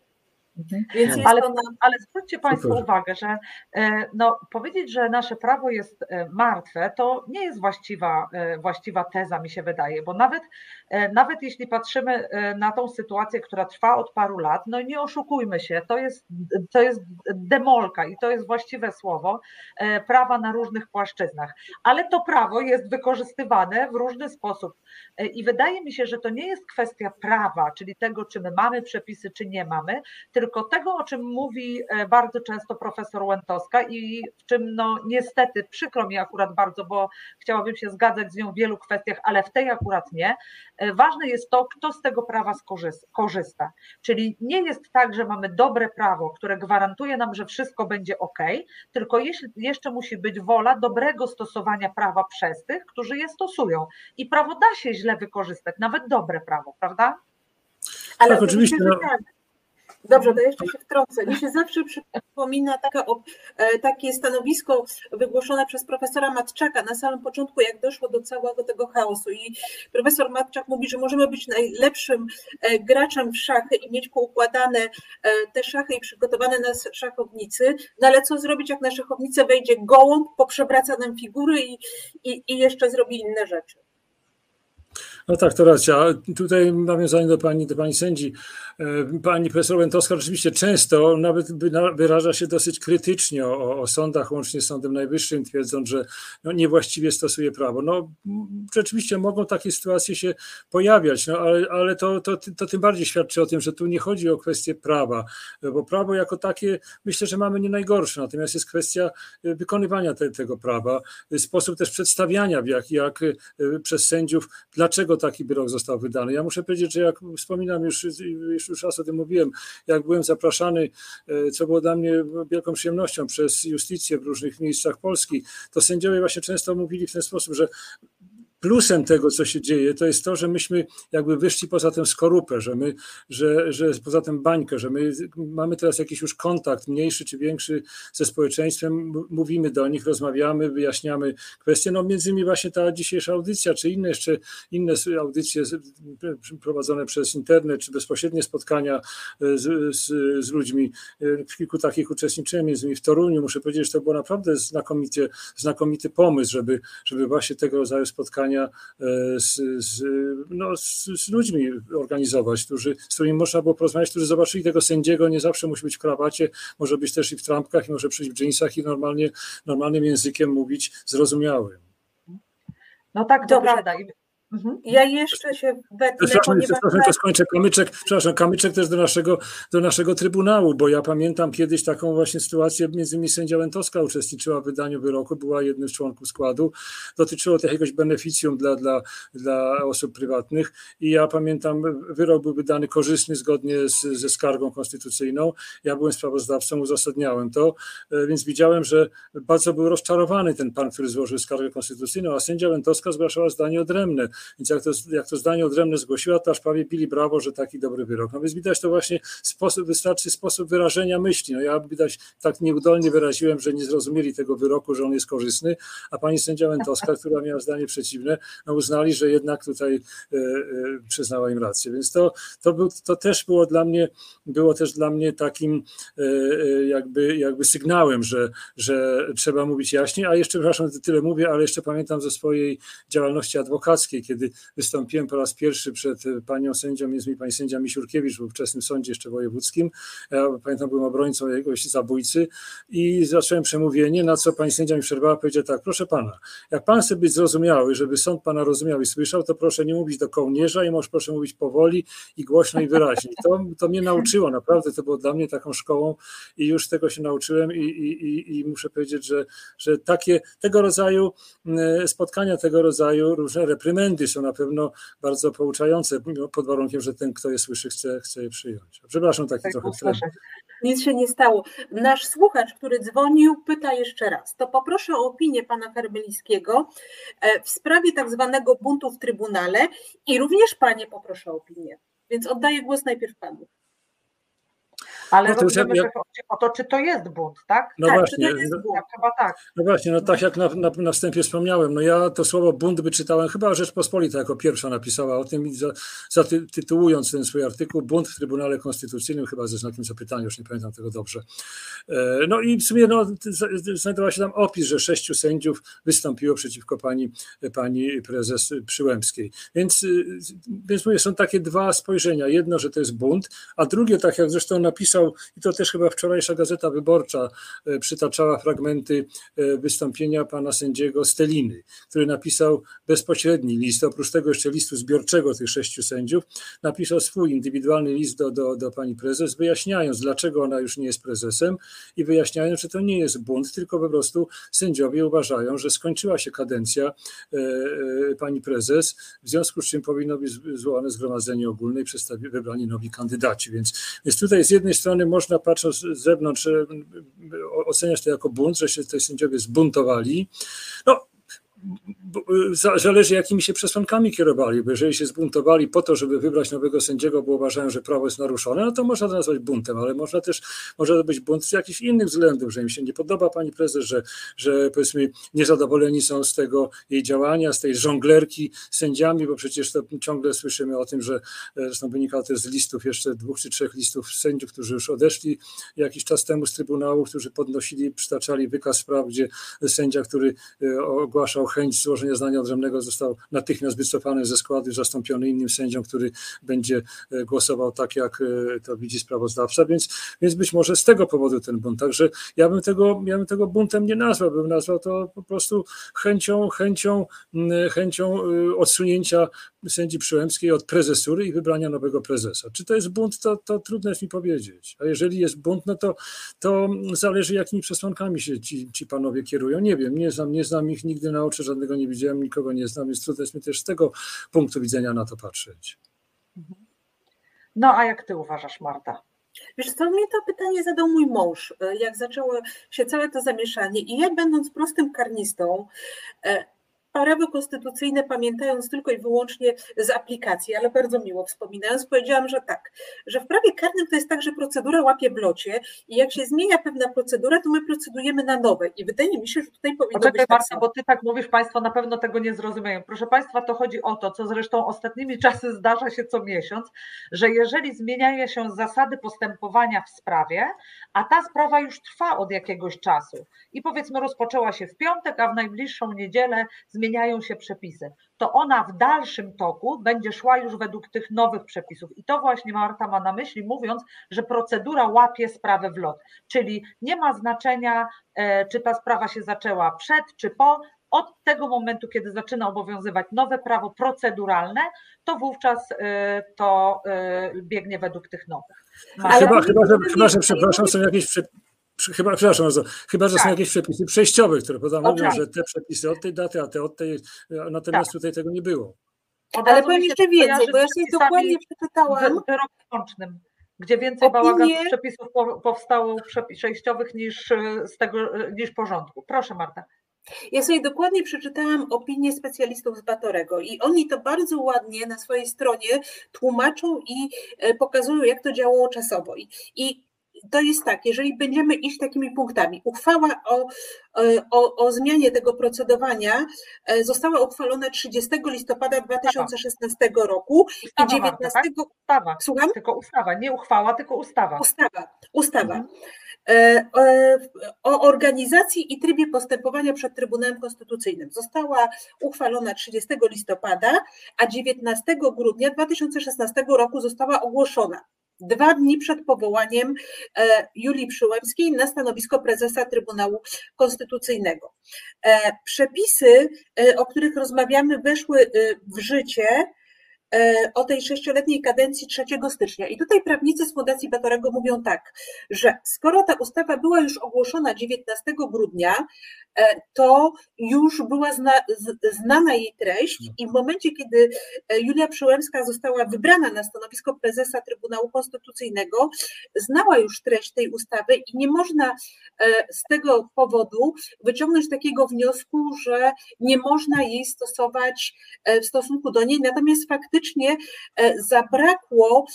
Mhm. Więc ale, na... ale zwróćcie Państwo Super. uwagę, że e, no, powiedzieć, że nasze prawo jest e, martwe, to nie jest właściwa, e, właściwa teza, mi się wydaje, bo nawet, nawet jeśli patrzymy na tą sytuację, która trwa od paru lat, no nie oszukujmy się, to jest, to jest demolka i to jest właściwe słowo prawa na różnych płaszczyznach, ale to prawo jest wykorzystywane w różny sposób i wydaje mi się, że to nie jest kwestia prawa, czyli tego, czy my mamy przepisy, czy nie mamy, tylko tego, o czym mówi e, bardzo często profesor Łętowska i w czym no niestety przykro mi akurat bardzo, bo chciałabym się zgadzać z nią w wielu kwestiach, ale w tej akurat nie. E, ważne jest to, kto z tego prawa korzysta. Czyli nie jest tak, że mamy dobre prawo, które gwarantuje nam, że wszystko będzie ok, tylko jeszcze musi być wola dobrego stosowania prawa przez tych, którzy je stosują. I prawo da się źle wykorzystać, nawet dobre prawo, prawda? Ale tak, oczywiście. No... Dobrze, to jeszcze się wtrącę. Mi się zawsze przypomina taka, e, takie stanowisko wygłoszone przez profesora Matczaka na samym początku, jak doszło do całego tego chaosu. I profesor Matczak mówi, że możemy być najlepszym e, graczem w szachy i mieć poukładane e, te szachy i przygotowane na szachownicy, no ale co zrobić, jak na szachownicę wejdzie gołąb, poprzebraca nam figury i, i, i jeszcze zrobi inne rzeczy. No tak, to racja. Tutaj nawiązanie do pani, do pani sędzi. E, pani profesor Łętowska rzeczywiście często nawet wyraża się dosyć krytycznie o, o sądach, łącznie z Sądem Najwyższym, twierdząc, że no niewłaściwie stosuje prawo. No rzeczywiście mogą takie sytuacje się pojawiać, no ale, ale to, to, to tym bardziej świadczy o tym, że tu nie chodzi o kwestię prawa, bo prawo jako takie myślę, że mamy nie najgorsze, natomiast jest kwestia e, wykonywania te, tego prawa, sposób też przedstawiania, jak, jak e, przez sędziów, dlaczego dlaczego taki wyrok został wydany. Ja muszę powiedzieć, że jak wspominam, już, już, już raz o tym mówiłem, jak byłem zapraszany, e, co było dla mnie wielką przyjemnością przez justicję w różnych miejscach Polski, to sędziowie właśnie często mówili w ten sposób, że plusem tego, co się dzieje, to jest to, że myśmy jakby wyszli poza tę skorupę, że my, że, że poza tę bańkę, że my mamy teraz jakiś już kontakt, mniejszy czy większy ze społeczeństwem, mówimy do nich, rozmawiamy, wyjaśniamy kwestie. No między innymi właśnie ta dzisiejsza audycja, czy inne jeszcze inne audycje prowadzone przez internet, czy bezpośrednie spotkania e, z, z, z ludźmi. E, w kilku takich uczestniczyłem, między innymi w Toruniu. Muszę powiedzieć, że to był naprawdę znakomity, znakomity pomysł, żeby, żeby właśnie tego rodzaju spotkania spotkania e, z, z, no, z, z, ludźmi organizować, którzy, z którymi można było porozmawiać, którzy zobaczyli tego sędziego, nie zawsze musi być w krawacie, może być też i w trampkach, i może przyjść w dżinsach i normalnie, normalnym językiem mówić zrozumiałym. No tak, to prawda. Mhm. Ja jeszcze się wetnę, przepraszam, ponieważ... przepraszam, to skończę. Kamyczek, przepraszam, kamyczek też do naszego, do naszego Trybunału, bo ja pamiętam kiedyś taką właśnie sytuację, między innymi sędzia Łętowska uczestniczyła w wydaniu wyroku, była jednym z członków składu. Dotyczyło to jakiegoś beneficjum dla, dla, dla osób prywatnych i ja pamiętam, wyrok był wydany korzystny zgodnie z, ze skargą konstytucyjną. Ja byłem sprawozdawcą, uzasadniałem to, e, więc widziałem, że bardzo był rozczarowany ten pan, który złożył skargę konstytucyjną, a sędzia Łętowska zgłaszała zdanie odrębne więc jak to, jak to zdanie odrębne zgłosiła, to aż prawie bili brawo, że taki dobry wyrok. No więc widać to właśnie sposób, wystarczy sposób wyrażenia myśli. No ja widać tak nieudolnie wyraziłem, że nie zrozumieli tego wyroku, że on jest korzystny, a pani sędzia Mentowska, *laughs* która miała zdanie przeciwne, no uznali, że jednak tutaj e, e, przyznała im rację. Więc to, to, był, to też było dla mnie, było też dla mnie takim e, e jakby, jakby sygnałem, że, że trzeba mówić jaśniej, a jeszcze, przepraszam, tyle mówię, ale jeszcze pamiętam ze swojej działalności adwokackiej, kiedy wystąpiłem po raz pierwszy przed e, panią sędzią, jest mi pani sędzia Misiurkiewicz w ówczesnym sądzie jeszcze wojewódzkim. Ja pamiętam, byłem obrońcą jakiegoś zabójcy i zacząłem przemówienie, na co pani sędzia mi przerwała, powiedziała tak, proszę pana, jak pan chce być zrozumiały, żeby sąd pana rozumiał i słyszał, to proszę nie mówić do kołnierza i może proszę mówić powoli i głośno i wyraźnie. To, to mnie nauczyło, naprawdę to było dla mnie taką szkołą i już tego się nauczyłem i, i, i, i muszę powiedzieć, że, że takie tego rodzaju mm, spotkania, tego rodzaju różne reprymendy są na pewno bardzo pouczające, pod warunkiem, że ten, kto je słyszy, chce, chce je przyjąć. Przepraszam, taki Tak, trochę tlen. Nic się nie stało. Nasz słuchacz, który dzwonił, pyta jeszcze raz. To poproszę o opinię pana Hermelińskiego e, w sprawie tak zwanego buntu w Trybunale i również panie poproszę o opinię. Więc oddaję głos najpierw panu. Ale No to już rozumiemy, ja- że chodzi o to, czy to jest bunt, tak? No Tak, właśnie, to jest no- bunt. Chyba tak. No właśnie, no tak jak na, na, na wstępie wspomniałem, no ja to słowo bunt wyczytałem, chyba Rzeczpospolita jako pierwsza napisała o tym, zatytułując ten swój artykuł Bunt w Trybunale Konstytucyjnym, chyba ze znakiem zapytania, już nie pamiętam tego dobrze. E, No i w sumie no, znajdował się tam opis, że sześciu sędziów wystąpiło przeciwko pani, pani prezes Przyłębskiej. Więc, y, więc mówię, są takie dwa spojrzenia. Jedno, że to jest bunt, a drugie, tak jak zresztą napisał, i to też chyba wczorajsza Gazeta Wyborcza e, przytaczała fragmenty e, wystąpienia pana sędziego Steliny, który napisał bezpośredni list, oprócz tego jeszcze listu zbiorczego tych sześciu sędziów, napisał swój indywidualny list do, do, do pani prezes, wyjaśniając, dlaczego ona już nie jest prezesem i wyjaśniając, że to nie jest bunt, tylko po prostu sędziowie uważają, że skończyła się kadencja e, pani prezes, w związku z czym powinno być zwołane zgromadzenie ogólne i wybrani nowi kandydaci. Więc, więc tutaj z jednej strony można patrząc z zewnątrz e, oceniać to jako bunt, że się te sędziowie zbuntowali. No, zależy jakimi się przesłankami kierowali, bo jeżeli się zbuntowali po to, żeby wybrać nowego sędziego, bo uważają, że prawo jest naruszone, no to można to nazwać buntem, ale można też, może to być bunt z jakichś innych względów, że im się nie podoba pani prezes, że, że powiedzmy niezadowoleni są z tego jej działania, z tej żonglerki sędziami, bo przecież to ciągle słyszymy o tym, że e, zresztą wynika to z listów jeszcze dwóch czy trzech listów sędziów, którzy już odeszli jakiś czas temu z Trybunału, którzy podnosili, przytaczali wykaz spraw, gdzie sędzia, który e, ogłaszał chęć złożenia zdania odrębnego, został natychmiast wycofany ze składu i zastąpiony innym sędzią, który będzie e, głosował tak, jak e, to widzi sprawozdawca, więc, więc być może z tego powodu ten bunt. Także ja bym tego, ja bym tego buntem nie nazwał, bym nazwał to po prostu chęcią, chęcią, chęcią y, odsunięcia sędzi Przyłębskiej od prezesury i wybrania nowego prezesa. Czy to jest bunt, to, to trudno jest mi powiedzieć. A jeżeli jest bunt, no to, to zależy, jakimi przesłankami się ci, ci panowie kierują. Nie wiem, nie znam, nie znam ich nigdy na oczy, żadnego nie widziałem, nikogo nie znam, więc trudno jest mi też z tego punktu widzenia na to patrzeć. No a jak ty uważasz, Marta? Wiesz co, mnie to pytanie zadał mój mąż, e, jak zaczęło się całe to zamieszanie i ja będąc prostym karnistą, e, prawo konstytucyjne pamiętając tylko i wyłącznie z aplikacji, ale bardzo miło wspominając, powiedziałam, że tak, że w prawie karnym to jest tak, że procedura łapie w locie i jak się zmienia pewna procedura, to my procedujemy na nowe i wydaje mi się, że tutaj powinno Poczekaj być tak Marta, samo. bo ty tak mówisz, Państwo na pewno tego nie zrozumieją. Proszę Państwa, to chodzi o to, co zresztą ostatnimi *laughs* czasy zdarza się co miesiąc, że jeżeli zmieniają się zasady postępowania w sprawie, a ta sprawa już trwa od jakiegoś czasu i powiedzmy rozpoczęła się w piątek, a w najbliższą niedzielę zmieniają się przepisy, to ona w dalszym toku będzie szła już według tych nowych przepisów. I to właśnie Marta ma na myśli, mówiąc, że procedura łapie sprawę w lot. Czyli nie ma znaczenia, e, czy ta sprawa się zaczęła przed czy po. Od tego momentu, kiedy zaczyna obowiązywać nowe prawo proceduralne, to wówczas e, to e, biegnie według tych nowych. Chyba, chyba, że, chyba, że przepraszam, są jakieś chyba, przepraszam bardzo, chyba, że są Tak. jakieś przepisy przejściowe, które potem mówią, Oczywiście. że te przepisy od tej daty, a te od tej, natomiast tutaj tego nie było. Od Ale powiem jeszcze więcej, bo ja sobie dokładnie przeczytałam, wy- wyroku łącznym, gdzie więcej Opinie- bałaganów przepisów po- powstało przejściowych niż e, z tego e, niż porządku. Proszę Marta. Ja sobie dokładnie przeczytałam opinię specjalistów z Batorego i oni to bardzo ładnie na swojej stronie tłumaczą i e, pokazują, jak to działało czasowo. I, i to jest tak, jeżeli będziemy iść takimi punktami, uchwała o, e, o, o zmianie tego procedowania e, została uchwalona 30 listopada 2016 roku i Ustawa, Marta, 19. tak? Ustawa. Słucham? Tylko ustawa, nie uchwała, tylko ustawa. Ustawa, ustawa. Mhm. e, o organizacji i trybie postępowania przed Trybunałem Konstytucyjnym. Została uchwalona 30 listopada, a 19 grudnia 2016 roku została ogłoszona dwa dni przed powołaniem e, Julii Przyłębskiej na stanowisko prezesa Trybunału Konstytucyjnego. E, przepisy, e, o których rozmawiamy, weszły w życie o tej sześcioletniej kadencji 3 stycznia. I tutaj prawnicy z Fundacji Batorego mówią tak, że skoro ta ustawa była już ogłoszona 19 grudnia, E, to już była zna, znana jej treść i w momencie, kiedy e, Julia Przyłębska została wybrana na stanowisko prezesa Trybunału Konstytucyjnego, znała już treść tej ustawy i nie można e, z tego powodu wyciągnąć takiego wniosku, że nie można jej stosować w stosunku do niej. Natomiast faktycznie zabrakło,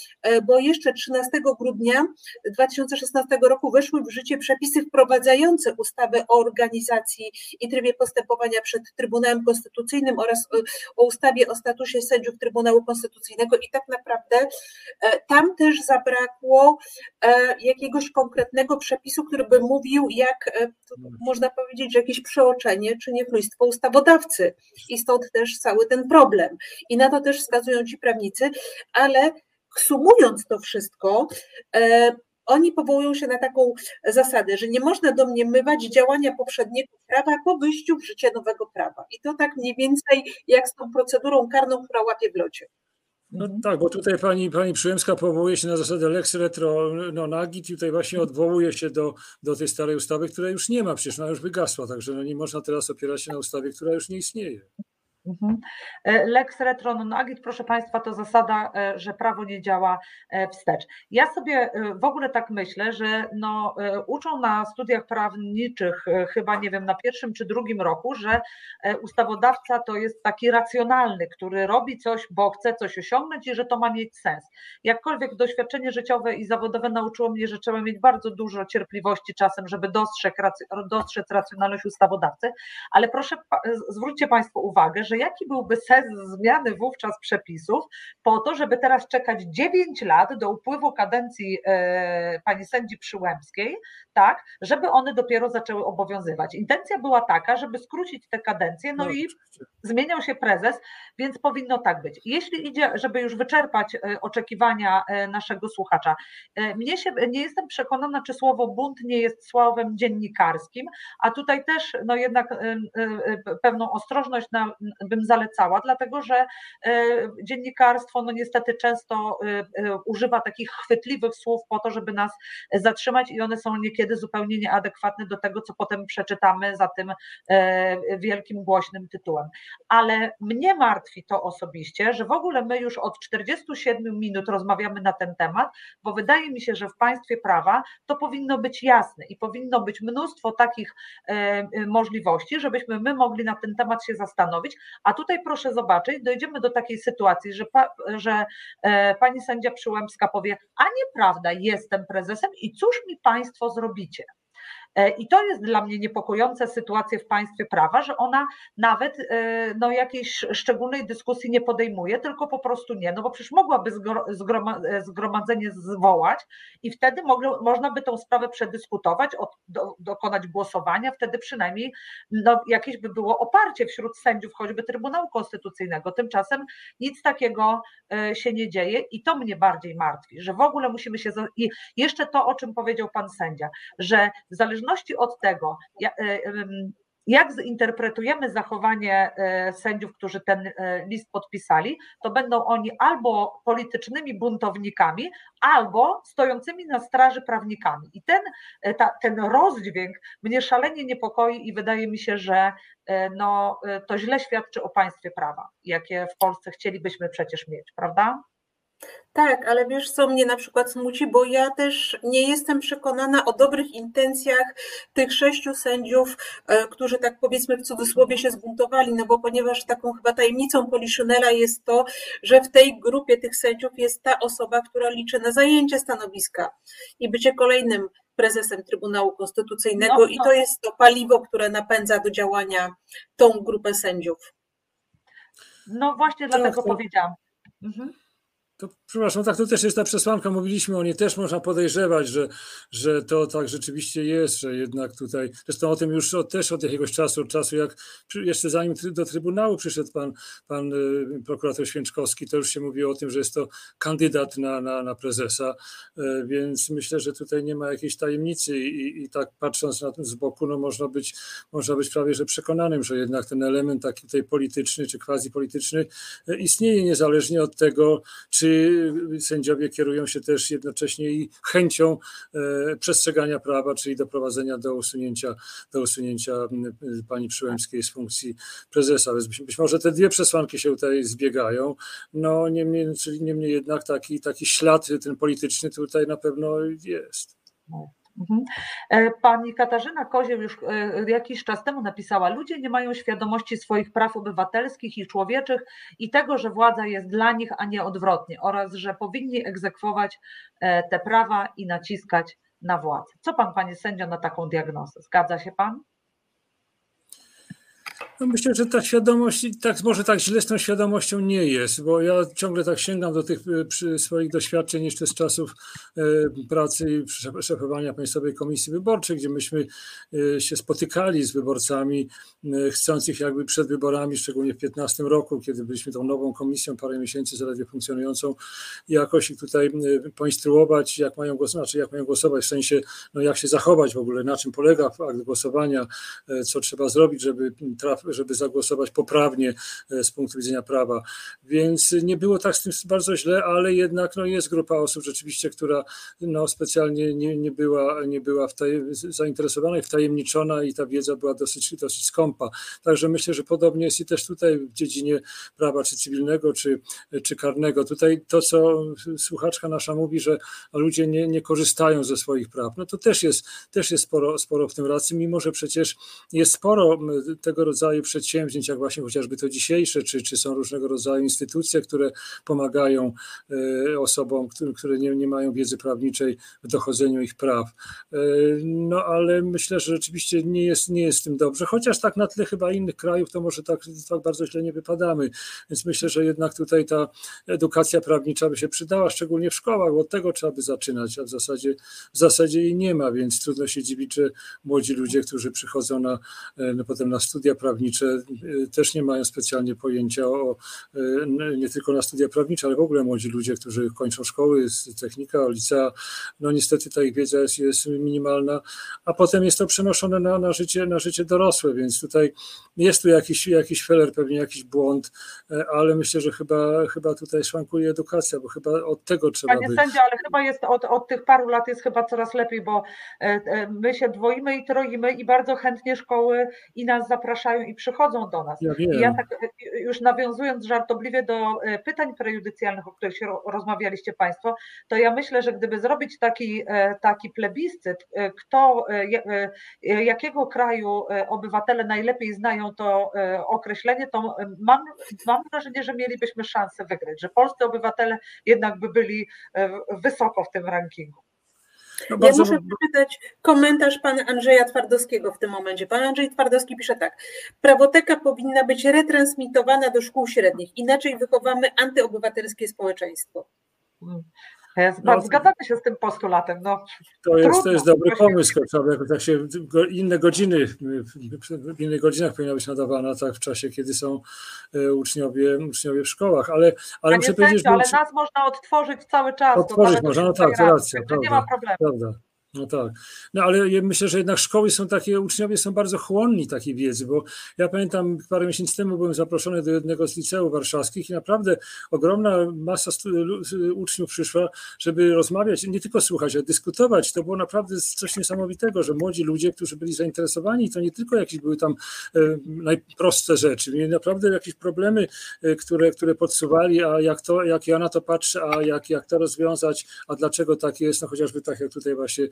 bo jeszcze 13 grudnia 2016 roku weszły w życie przepisy wprowadzające ustawę o organizacji i trybie postępowania przed Trybunałem Konstytucyjnym oraz o ustawie o statusie sędziów Trybunału Konstytucyjnego i tak naprawdę e, tam też zabrakło e, jakiegoś konkretnego przepisu, który by mówił, jak e, można powiedzieć, że jakieś przeoczenie czy niechlujstwo ustawodawcy i stąd też cały ten problem. I na to też wskazują ci prawnicy, ale sumując to wszystko, oni powołują się na taką zasadę, że nie można domniemywać działania poprzedniego prawa po wyjściu w życie nowego prawa. I to tak mniej więcej jak z tą procedurą karną, która łapie w locie. No tak, bo tutaj pani, pani Przyłębska powołuje się na zasadę lex retro non agit i tutaj właśnie odwołuje się do, do tej starej ustawy, która już nie ma, przecież ona już wygasła, także no nie można teraz opierać się na ustawie, która już nie istnieje. Mhm. E, lex retro non agit, proszę Państwa, to zasada, e, że prawo nie działa e, wstecz. Ja sobie w ogóle tak myślę, że no, uczą na studiach prawniczych, chyba nie wiem, na pierwszym czy drugim roku, że ustawodawca to jest taki racjonalny, który robi coś, bo chce coś osiągnąć i że to ma mieć sens. Jakkolwiek doświadczenie życiowe i zawodowe nauczyło mnie, że trzeba mieć bardzo dużo cierpliwości czasem, żeby dostrzec, dostrzec racjonalność ustawodawcy, ale proszę, zwróćcie Państwo uwagę, że jaki byłby sens zmiany wówczas przepisów po to, żeby teraz czekać 9 lat do upływu kadencji e, pani sędzi Przyłębskiej, tak, żeby one dopiero zaczęły obowiązywać. Intencja była taka, żeby skrócić te kadencje, no, no i zmieniał się prezes, więc powinno tak być. Jeśli idzie, żeby już wyczerpać e, oczekiwania e, naszego słuchacza, mnie się, nie jestem przekonana, czy słowo bunt nie jest słowem dziennikarskim, a tutaj też no jednak pewną ostrożność na, bym zalecała, dlatego że e, dziennikarstwo no niestety często e, e, używa takich chwytliwych słów po to, żeby nas zatrzymać i one są niekiedy zupełnie nieadekwatne do tego, co potem przeczytamy za tym wielkim, głośnym tytułem. Ale mnie martwi to osobiście, że w ogóle my już od 47 minut rozmawiamy na ten temat, bo wydaje mi się, że w państwie prawa to powinno być jasne i powinno być mnóstwo takich możliwości, żebyśmy my mogli na ten temat się zastanowić, a tutaj proszę zobaczyć, dojdziemy do takiej sytuacji, że, pa, że e, pani sędzia Przyłębska powie, a nieprawda, jestem prezesem i cóż mi państwo zrobicie? E, I to jest dla mnie niepokojąca sytuacja w państwie prawa, że ona nawet e, no, jakiejś szczególnej dyskusji nie podejmuje, tylko po prostu nie, no bo przecież mogłaby zgromadzenie zwołać i wtedy mogło, można by tą sprawę przedyskutować, od, do, dokonać głosowania, wtedy przynajmniej no, jakieś by było oparcie wśród sędziów choćby Trybunału Konstytucyjnego. Tymczasem nic takiego e, się nie dzieje i to mnie bardziej martwi, że w ogóle musimy się. I jeszcze to, o czym powiedział pan sędzia, że w zależności zależności od tego, e, jak zinterpretujemy zachowanie e, sędziów, którzy ten e, list podpisali, to będą oni albo politycznymi buntownikami, albo stojącymi na straży prawnikami. I ten, ta, ten rozdźwięk mnie szalenie niepokoi i wydaje mi się, że no, to źle świadczy o państwie prawa, jakie w Polsce chcielibyśmy przecież mieć, prawda? Tak, ale wiesz, co mnie na przykład smuci, bo ja też nie jestem przekonana o dobrych intencjach tych sześciu sędziów, e, którzy tak powiedzmy w cudzysłowie się zbuntowali, no bo ponieważ taką chyba tajemnicą Poliszynela jest to, że w tej grupie tych sędziów jest ta osoba, która liczy na zajęcie stanowiska i bycie kolejnym prezesem Trybunału Konstytucyjnego no, no. i to jest to paliwo, które napędza do działania tą grupę sędziów. No właśnie dlatego powiedziałam. Mhm. To, przepraszam, tak to też jest ta przesłanka, mówiliśmy o niej, też można podejrzewać, że, że to tak rzeczywiście jest, że jednak tutaj, zresztą o tym już od, też od jakiegoś czasu, od czasu jak jeszcze zanim do Trybunału przyszedł pan, pan y, prokurator Święczkowski, to już się mówiło o tym, że jest to kandydat na, na, na prezesa, y, więc myślę, że tutaj nie ma jakiejś tajemnicy i, i tak patrząc na tym z boku, no można być, można być prawie że przekonanym, że jednak ten element taki tutaj polityczny czy quasi polityczny y, istnieje niezależnie od tego, czy sędziowie kierują się też jednocześnie i chęcią e, przestrzegania prawa, czyli doprowadzenia do usunięcia, do usunięcia m, pani Przyłębskiej z funkcji prezesa. Więc być, może te dwie przesłanki się tutaj zbiegają. No niemniej, czyli niemniej jednak taki, taki ślad ten polityczny tutaj na pewno jest. Mhm. E, Pani Katarzyna Kozieł już e, jakiś czas temu napisała: Ludzie nie mają świadomości swoich praw obywatelskich i człowieczych i tego, że władza jest dla nich, a nie odwrotnie, oraz że powinni egzekwować e, te prawa i naciskać na władzę. Co pan, panie sędzio, na taką diagnozę? Zgadza się pan? No myślę, że ta świadomość, tak, może tak źle z tą świadomością nie jest, bo ja ciągle tak sięgam do tych e, swoich doświadczeń jeszcze z czasów e, pracy szefowania Państwowej Komisji Wyborczej, gdzie myśmy e, się spotykali z wyborcami chcących jakby przed wyborami, szczególnie w 15 roku, kiedy byliśmy tą nową komisją, parę miesięcy zaledwie funkcjonującą, jakoś ich tutaj poinstruować, jak mają głosować, znaczy jak mają głosować, w sensie no jak się zachować w ogóle, na czym polega akt głosowania, co trzeba zrobić, żeby, traf, żeby zagłosować poprawnie e, z punktu widzenia prawa. Więc nie było tak z tym bardzo źle, ale jednak no, jest grupa osób rzeczywiście, która no, specjalnie nie, nie była, nie była zainteresowana i wtajemniczona i ta wiedza była dosyć, dosyć skąpa. Także myślę, że podobnie jest i też tutaj w dziedzinie prawa czy cywilnego, czy, czy karnego. Tutaj to, co słuchaczka nasza mówi, że ludzie nie, nie korzystają ze swoich praw, no to też jest, też jest sporo, sporo w tym racji, mimo że przecież jest sporo tego rodzaju przedsięwzięć, jak właśnie chociażby to dzisiejsze, czy, czy są różnego rodzaju instytucje, które pomagają e, osobom, które, nie, nie mają wiedzy prawniczej w dochodzeniu ich praw. E, No ale myślę, że rzeczywiście nie jest, nie jest tym dobrze, chociaż tak na tle chyba innych krajów, to może tak, tak bardzo źle nie wypadamy. Więc myślę, że jednak tutaj ta edukacja prawnicza by się przydała, szczególnie w szkołach, bo od tego trzeba by zaczynać, a w zasadzie, w zasadzie jej nie ma, więc trudno się dziwić, że młodzi ludzie, którzy przychodzą na, e, no potem na studia prawnicze, e, też nie mają specjalnie pojęcia o, n- nie tylko na studia prawnicze, ale w ogóle młodzi ludzie, którzy kończą szkoły, technika, licea, no niestety ta ich wiedza jest, jest minimalna, a potem jest to przenoszone na, na, życie, na życie dorosłe, więc tutaj jest tu jakiś, jakiś feler, pewnie jakiś błąd, e, ale myślę, że chyba, chyba tutaj szwankuje edukacja, bo chyba od tego trzeba Panie by... sędzio, ale chyba jest od, od tych paru lat jest chyba coraz lepiej, bo e, e, my się dwoimy i troimy i bardzo chętnie szkoły i nas zapraszają i przychodzą do nas. Ja I ja tak już nawiązując żartobliwie do e, pytań prejudycjalnych, o których się ro- rozmawialiście Państwo, to ja myślę, że gdyby zrobić taki, e, taki plebiscyt, e, kto, jakiego kraju obywatele najlepiej znają to określenie, to mam, mam wrażenie, że mielibyśmy szansę wygrać, że polscy obywatele jednak by byli wysoko w tym rankingu. No Ja muszę przeczytać komentarz pana Andrzeja Twardowskiego w tym momencie. Pan Andrzej Twardowski pisze tak. Prawoteka powinna być retransmitowana do szkół średnich, inaczej wychowamy antyobywatelskie społeczeństwo. No. Zgadzamy się z tym postulatem. No, to jest, to jest dobry pomysł, jakoś tak się, inne godziny, w innych godzinach powinna być nadawana, tak w czasie, kiedy są e, uczniowie, uczniowie w szkołach, ale, ale muszę powiedzieć, sędzio, ale że nas można odtworzyć cały czas. do Odtworzyć można, no tak, to racja, Nie ma problemu. Prawda. No tak. No ale myślę, że jednak szkoły są takie, uczniowie są bardzo chłonni takiej wiedzy, bo ja pamiętam parę miesięcy temu byłem zaproszony do jednego z liceów warszawskich i naprawdę ogromna masa uczniów przyszła, żeby rozmawiać, nie tylko słuchać, ale dyskutować. To było naprawdę coś niesamowitego, że młodzi ludzie, którzy byli zainteresowani, to nie tylko jakieś były tam e, najprostsze rzeczy, mieli naprawdę jakieś problemy, e, które, które podsuwali, a jak to, jak ja na to patrzę, a jak, jak to rozwiązać, a dlaczego tak jest, no chociażby tak jak tutaj właśnie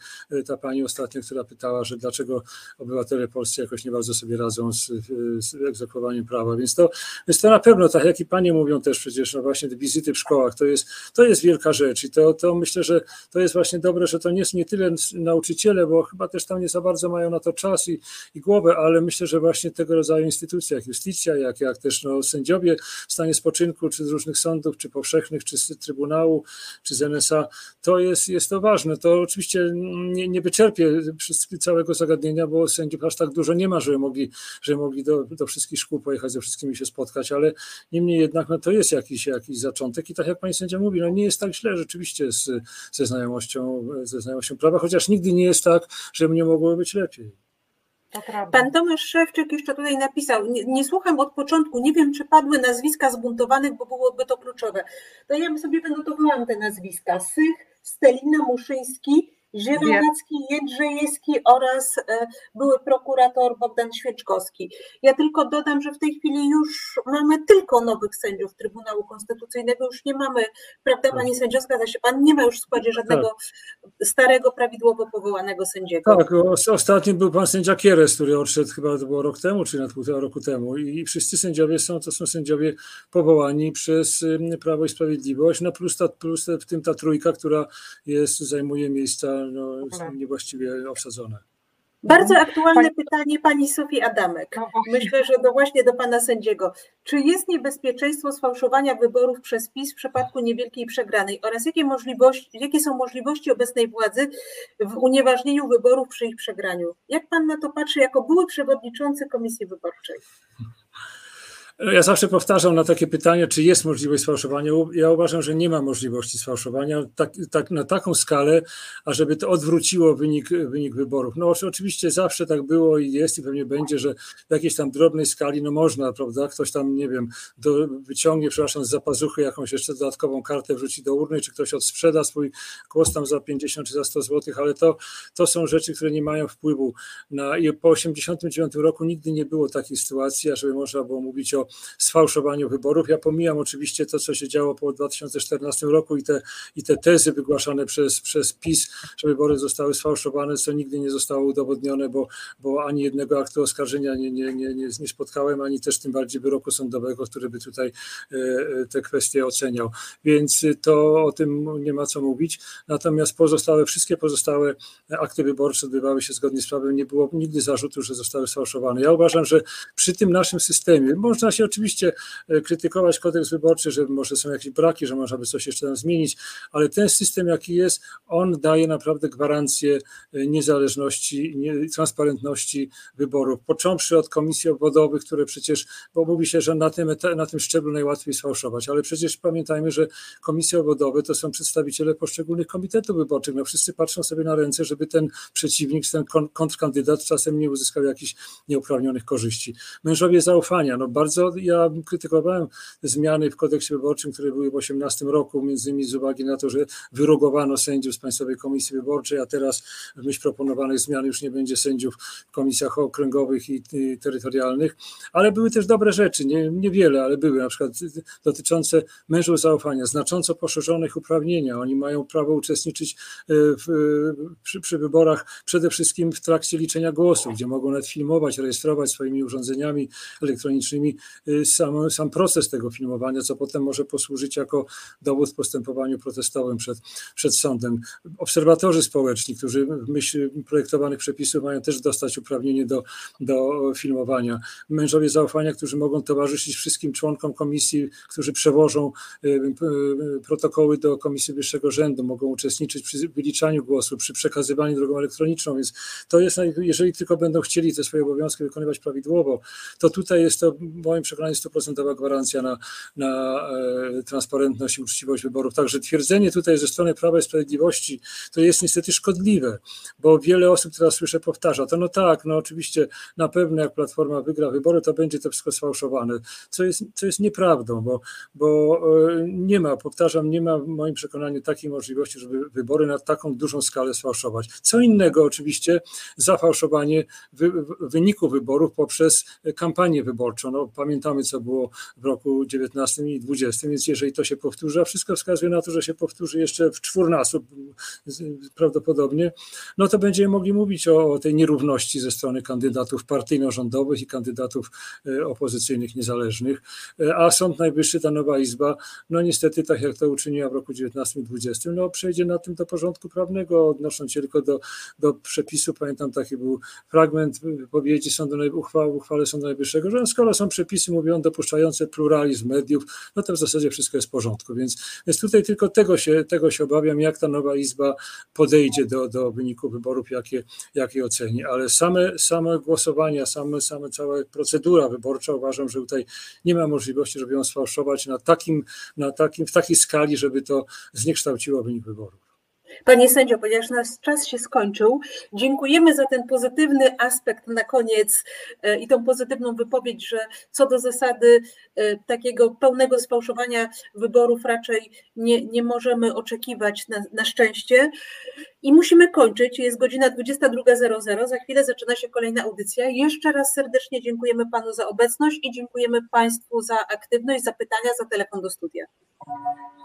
ta pani ostatnio, która pytała, że dlaczego obywatele polscy jakoś nie bardzo sobie radzą z, z egzekwowaniem prawa. Więc to, więc to na pewno, tak jak i panie mówią też przecież, no właśnie te wizyty w szkołach, to jest, to jest wielka rzecz i to, to myślę, że to jest właśnie dobre, że to nie nie tyle nauczyciele, bo chyba też tam nie za bardzo mają na to czas i, i głowę, ale myślę, że właśnie tego rodzaju instytucje, jak justycja, jak, jak też no, sędziowie w stanie spoczynku, czy z różnych sądów, czy powszechnych, czy z Trybunału, czy z NSA, to jest, jest to ważne. To oczywiście nie, nie wyczerpie całego zagadnienia, bo sędziów aż tak dużo nie ma, żeby mogli, żeby mogli do, do wszystkich szkół pojechać, ze wszystkimi się spotkać, ale niemniej jednak no, to jest jakiś, jakiś zaczątek i tak jak pani sędzia mówi, no nie jest tak źle rzeczywiście z, ze, znajomością, ze znajomością prawa, chociaż nigdy nie jest tak, że nie mogło być lepiej. Pan Tomasz Szewczyk jeszcze tutaj napisał, nie, nie, słucham od początku, nie wiem, czy padły nazwiska zbuntowanych, bo byłoby to kluczowe. To ja bym sobie wynotowałam te nazwiska. Sych, Stelina Muszyński, Zielonacki, Jedrzejewski oraz e, były prokurator Bogdan Świeczkowski. Ja tylko dodam, że w tej chwili już mamy tylko nowych sędziów Trybunału Konstytucyjnego, już nie mamy, prawda Pani sędzio, zgadza się Pan, nie ma już w składzie żadnego tak. starego, prawidłowo powołanego sędziego. Tak, ostatni był Pan sędzia Kieres, który odszedł chyba to było rok temu, czy nawet półtora roku temu i wszyscy sędziowie są, to są sędziowie powołani przez Prawo i Sprawiedliwość, no plus, ta, plus w tym ta trójka, która jest, zajmuje miejsca no, niewłaściwie obsadzone. Bardzo aktualne pani... pytanie pani Sofii Adamek. No Myślę, że to właśnie do pana sędziego. Czy jest niebezpieczeństwo sfałszowania wyborów przez PiS w przypadku niewielkiej przegranej oraz jakie, możliwości, jakie są możliwości obecnej władzy w unieważnieniu wyborów przy ich przegraniu? Jak pan na to patrzy jako były przewodniczący Komisji Wyborczej? Ja zawsze powtarzam na takie pytanie, czy jest możliwość sfałszowania. Ja uważam, że nie ma możliwości sfałszowania tak, tak, na taką skalę, ażeby to odwróciło wynik, wynik wyborów. No oczywiście zawsze tak było i jest i pewnie będzie, że w jakiejś tam drobnej skali, no można, prawda, ktoś tam, nie wiem, do, wyciągnie, przepraszam, z zapazuchy jakąś jeszcze dodatkową kartę, wrzuci do urny, czy ktoś odsprzeda swój głos tam za 50 czy za 100 zł, ale to, to są rzeczy, które nie mają wpływu na... I po 89 roku nigdy nie było takiej sytuacji, ażeby można było mówić o sfałszowaniu wyborów. Ja pomijam oczywiście to, co się działo po 2014 roku i te, i te tezy wygłaszane przez, przez PiS, że wybory zostały sfałszowane, co nigdy nie zostało udowodnione, bo, bo ani jednego aktu oskarżenia nie, nie, nie, nie, nie spotkałem, ani też tym bardziej wyroku sądowego, który by tutaj e, e, te kwestie oceniał. Więc to o tym nie ma co mówić. Natomiast pozostałe, wszystkie pozostałe akty wyborcze odbywały się zgodnie z prawem. Nie było nigdy zarzutu, że zostały sfałszowane. Ja uważam, że przy tym naszym systemie można się oczywiście e, krytykować kodeks wyborczy, że może są jakieś braki, że można by coś jeszcze tam zmienić, ale ten system, jaki jest, on daje naprawdę gwarancję e, niezależności, transparentności wyborów. Począwszy od komisji obwodowych, które przecież, bo mówi się, że na tym, na tym szczeblu najłatwiej sfałszować, ale przecież pamiętajmy, że komisje obwodowe to są przedstawiciele poszczególnych komitetów wyborczych. No wszyscy patrzą sobie na ręce, żeby ten przeciwnik, ten kontrkandydat czasem nie uzyskał jakichś nieuprawnionych korzyści. Mężowie zaufania, no bardzo ja krytykowałem zmiany w kodeksie wyborczym, które były w 2018 roku, między innymi z uwagi na to, że wyrugowano sędziów z Państwowej Komisji Wyborczej, a teraz w myśl proponowanych zmian już nie będzie sędziów w komisjach okręgowych i, terytorialnych, ale były też dobre rzeczy, nie, niewiele, ale były, na przykład dotyczące mężów zaufania, znacząco poszerzonych uprawnienia. Oni mają prawo uczestniczyć e, w, przy, przy wyborach przede wszystkim w trakcie liczenia głosów, gdzie mogą nawet filmować, rejestrować swoimi urządzeniami elektronicznymi sam, sam proces tego filmowania, co potem może posłużyć jako dowód w postępowaniu protestowym przed, przed sądem. Obserwatorzy społeczni, którzy w myśl projektowanych przepisów mają też dostać uprawnienie do, do filmowania. Mężowie zaufania, którzy mogą towarzyszyć wszystkim członkom komisji, którzy przewożą y, y, protokoły do Komisji Wyższego Rzędu, mogą uczestniczyć przy wyliczaniu głosu, przy przekazywaniu drogą elektroniczną, więc to jest, jeżeli tylko będą chcieli te swoje obowiązki wykonywać prawidłowo, to tutaj jest to moim przekonaniu stuprocentowa gwarancja na, na e, transparentność i uczciwość wyborów. Także twierdzenie tutaj ze strony Prawa i Sprawiedliwości to jest niestety szkodliwe, bo wiele osób teraz słyszę powtarza, to no tak, no oczywiście na pewno jak Platforma wygra wybory, to będzie to wszystko sfałszowane, co jest, co jest nieprawdą, bo, bo e, nie ma, powtarzam, nie ma w moim przekonaniu takiej możliwości, żeby wybory na taką dużą skalę sfałszować. Co innego oczywiście zafałszowanie wy, wyniku wyborów poprzez kampanię wyborczą. No, pamiętam pamiętamy, co było w roku 19 i 20, więc jeżeli to się powtórzy, a wszystko wskazuje na to, że się powtórzy jeszcze w czwórnasób prawdopodobnie, no to będziemy mogli mówić o, tej nierówności ze strony kandydatów partyjno-rządowych i kandydatów e, opozycyjnych, niezależnych. E, A Sąd Najwyższy, ta nowa izba, no niestety, tak jak to uczyniła w roku 19 i 20, no przejdzie na tym do porządku prawnego, odnosząc się tylko do, do przepisu. Pamiętam taki był fragment wypowiedzi Sądu uchwały, uchwale Sądu Najwyższego, że skoro są przepisy, mówią, dopuszczające pluralizm mediów, no to w zasadzie wszystko jest w porządku. Więc, więc tutaj tylko tego się, tego się obawiam, jak ta nowa izba podejdzie do, do wyniku wyborów, jakie, jakie oceni. Ale same, same głosowania, same, same cała procedura wyborcza uważam, że tutaj nie ma możliwości, żeby ją sfałszować na takim, na takim, w takiej skali, żeby to zniekształciło wynik wyborów. Panie sędzio, ponieważ nasz czas się skończył, dziękujemy za ten pozytywny aspekt na koniec e, i tą pozytywną wypowiedź, że co do zasady e, takiego pełnego sfałszowania wyborów raczej nie, nie możemy oczekiwać na, na szczęście. I musimy kończyć. Jest godzina 22.00. Za chwilę zaczyna się kolejna audycja. Jeszcze raz serdecznie dziękujemy Panu za obecność i dziękujemy Państwu za aktywność, za pytania, za telefon do studia.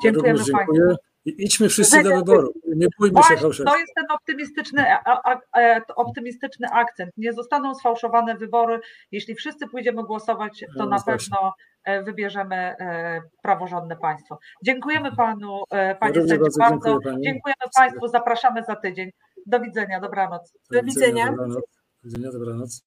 Dziękujemy Również Państwu. Idźmy wszyscy do wyborów. Nie bójmy się Właśnie, fałszerstwa. to jest ten optymistyczny, a, a, a, optymistyczny akcent. Nie zostaną sfałszowane wybory. Jeśli wszyscy pójdziemy głosować, to No, na właśnie. pewno e, wybierzemy e, praworządne państwo. Dziękujemy panu, e, panie również sędzio, bardzo bardzo. dziękuję pani. Dziękujemy państwu, zapraszamy za tydzień. Do widzenia, dobranoc. Do widzenia. Dobranoc. Do widzenia, dobranoc.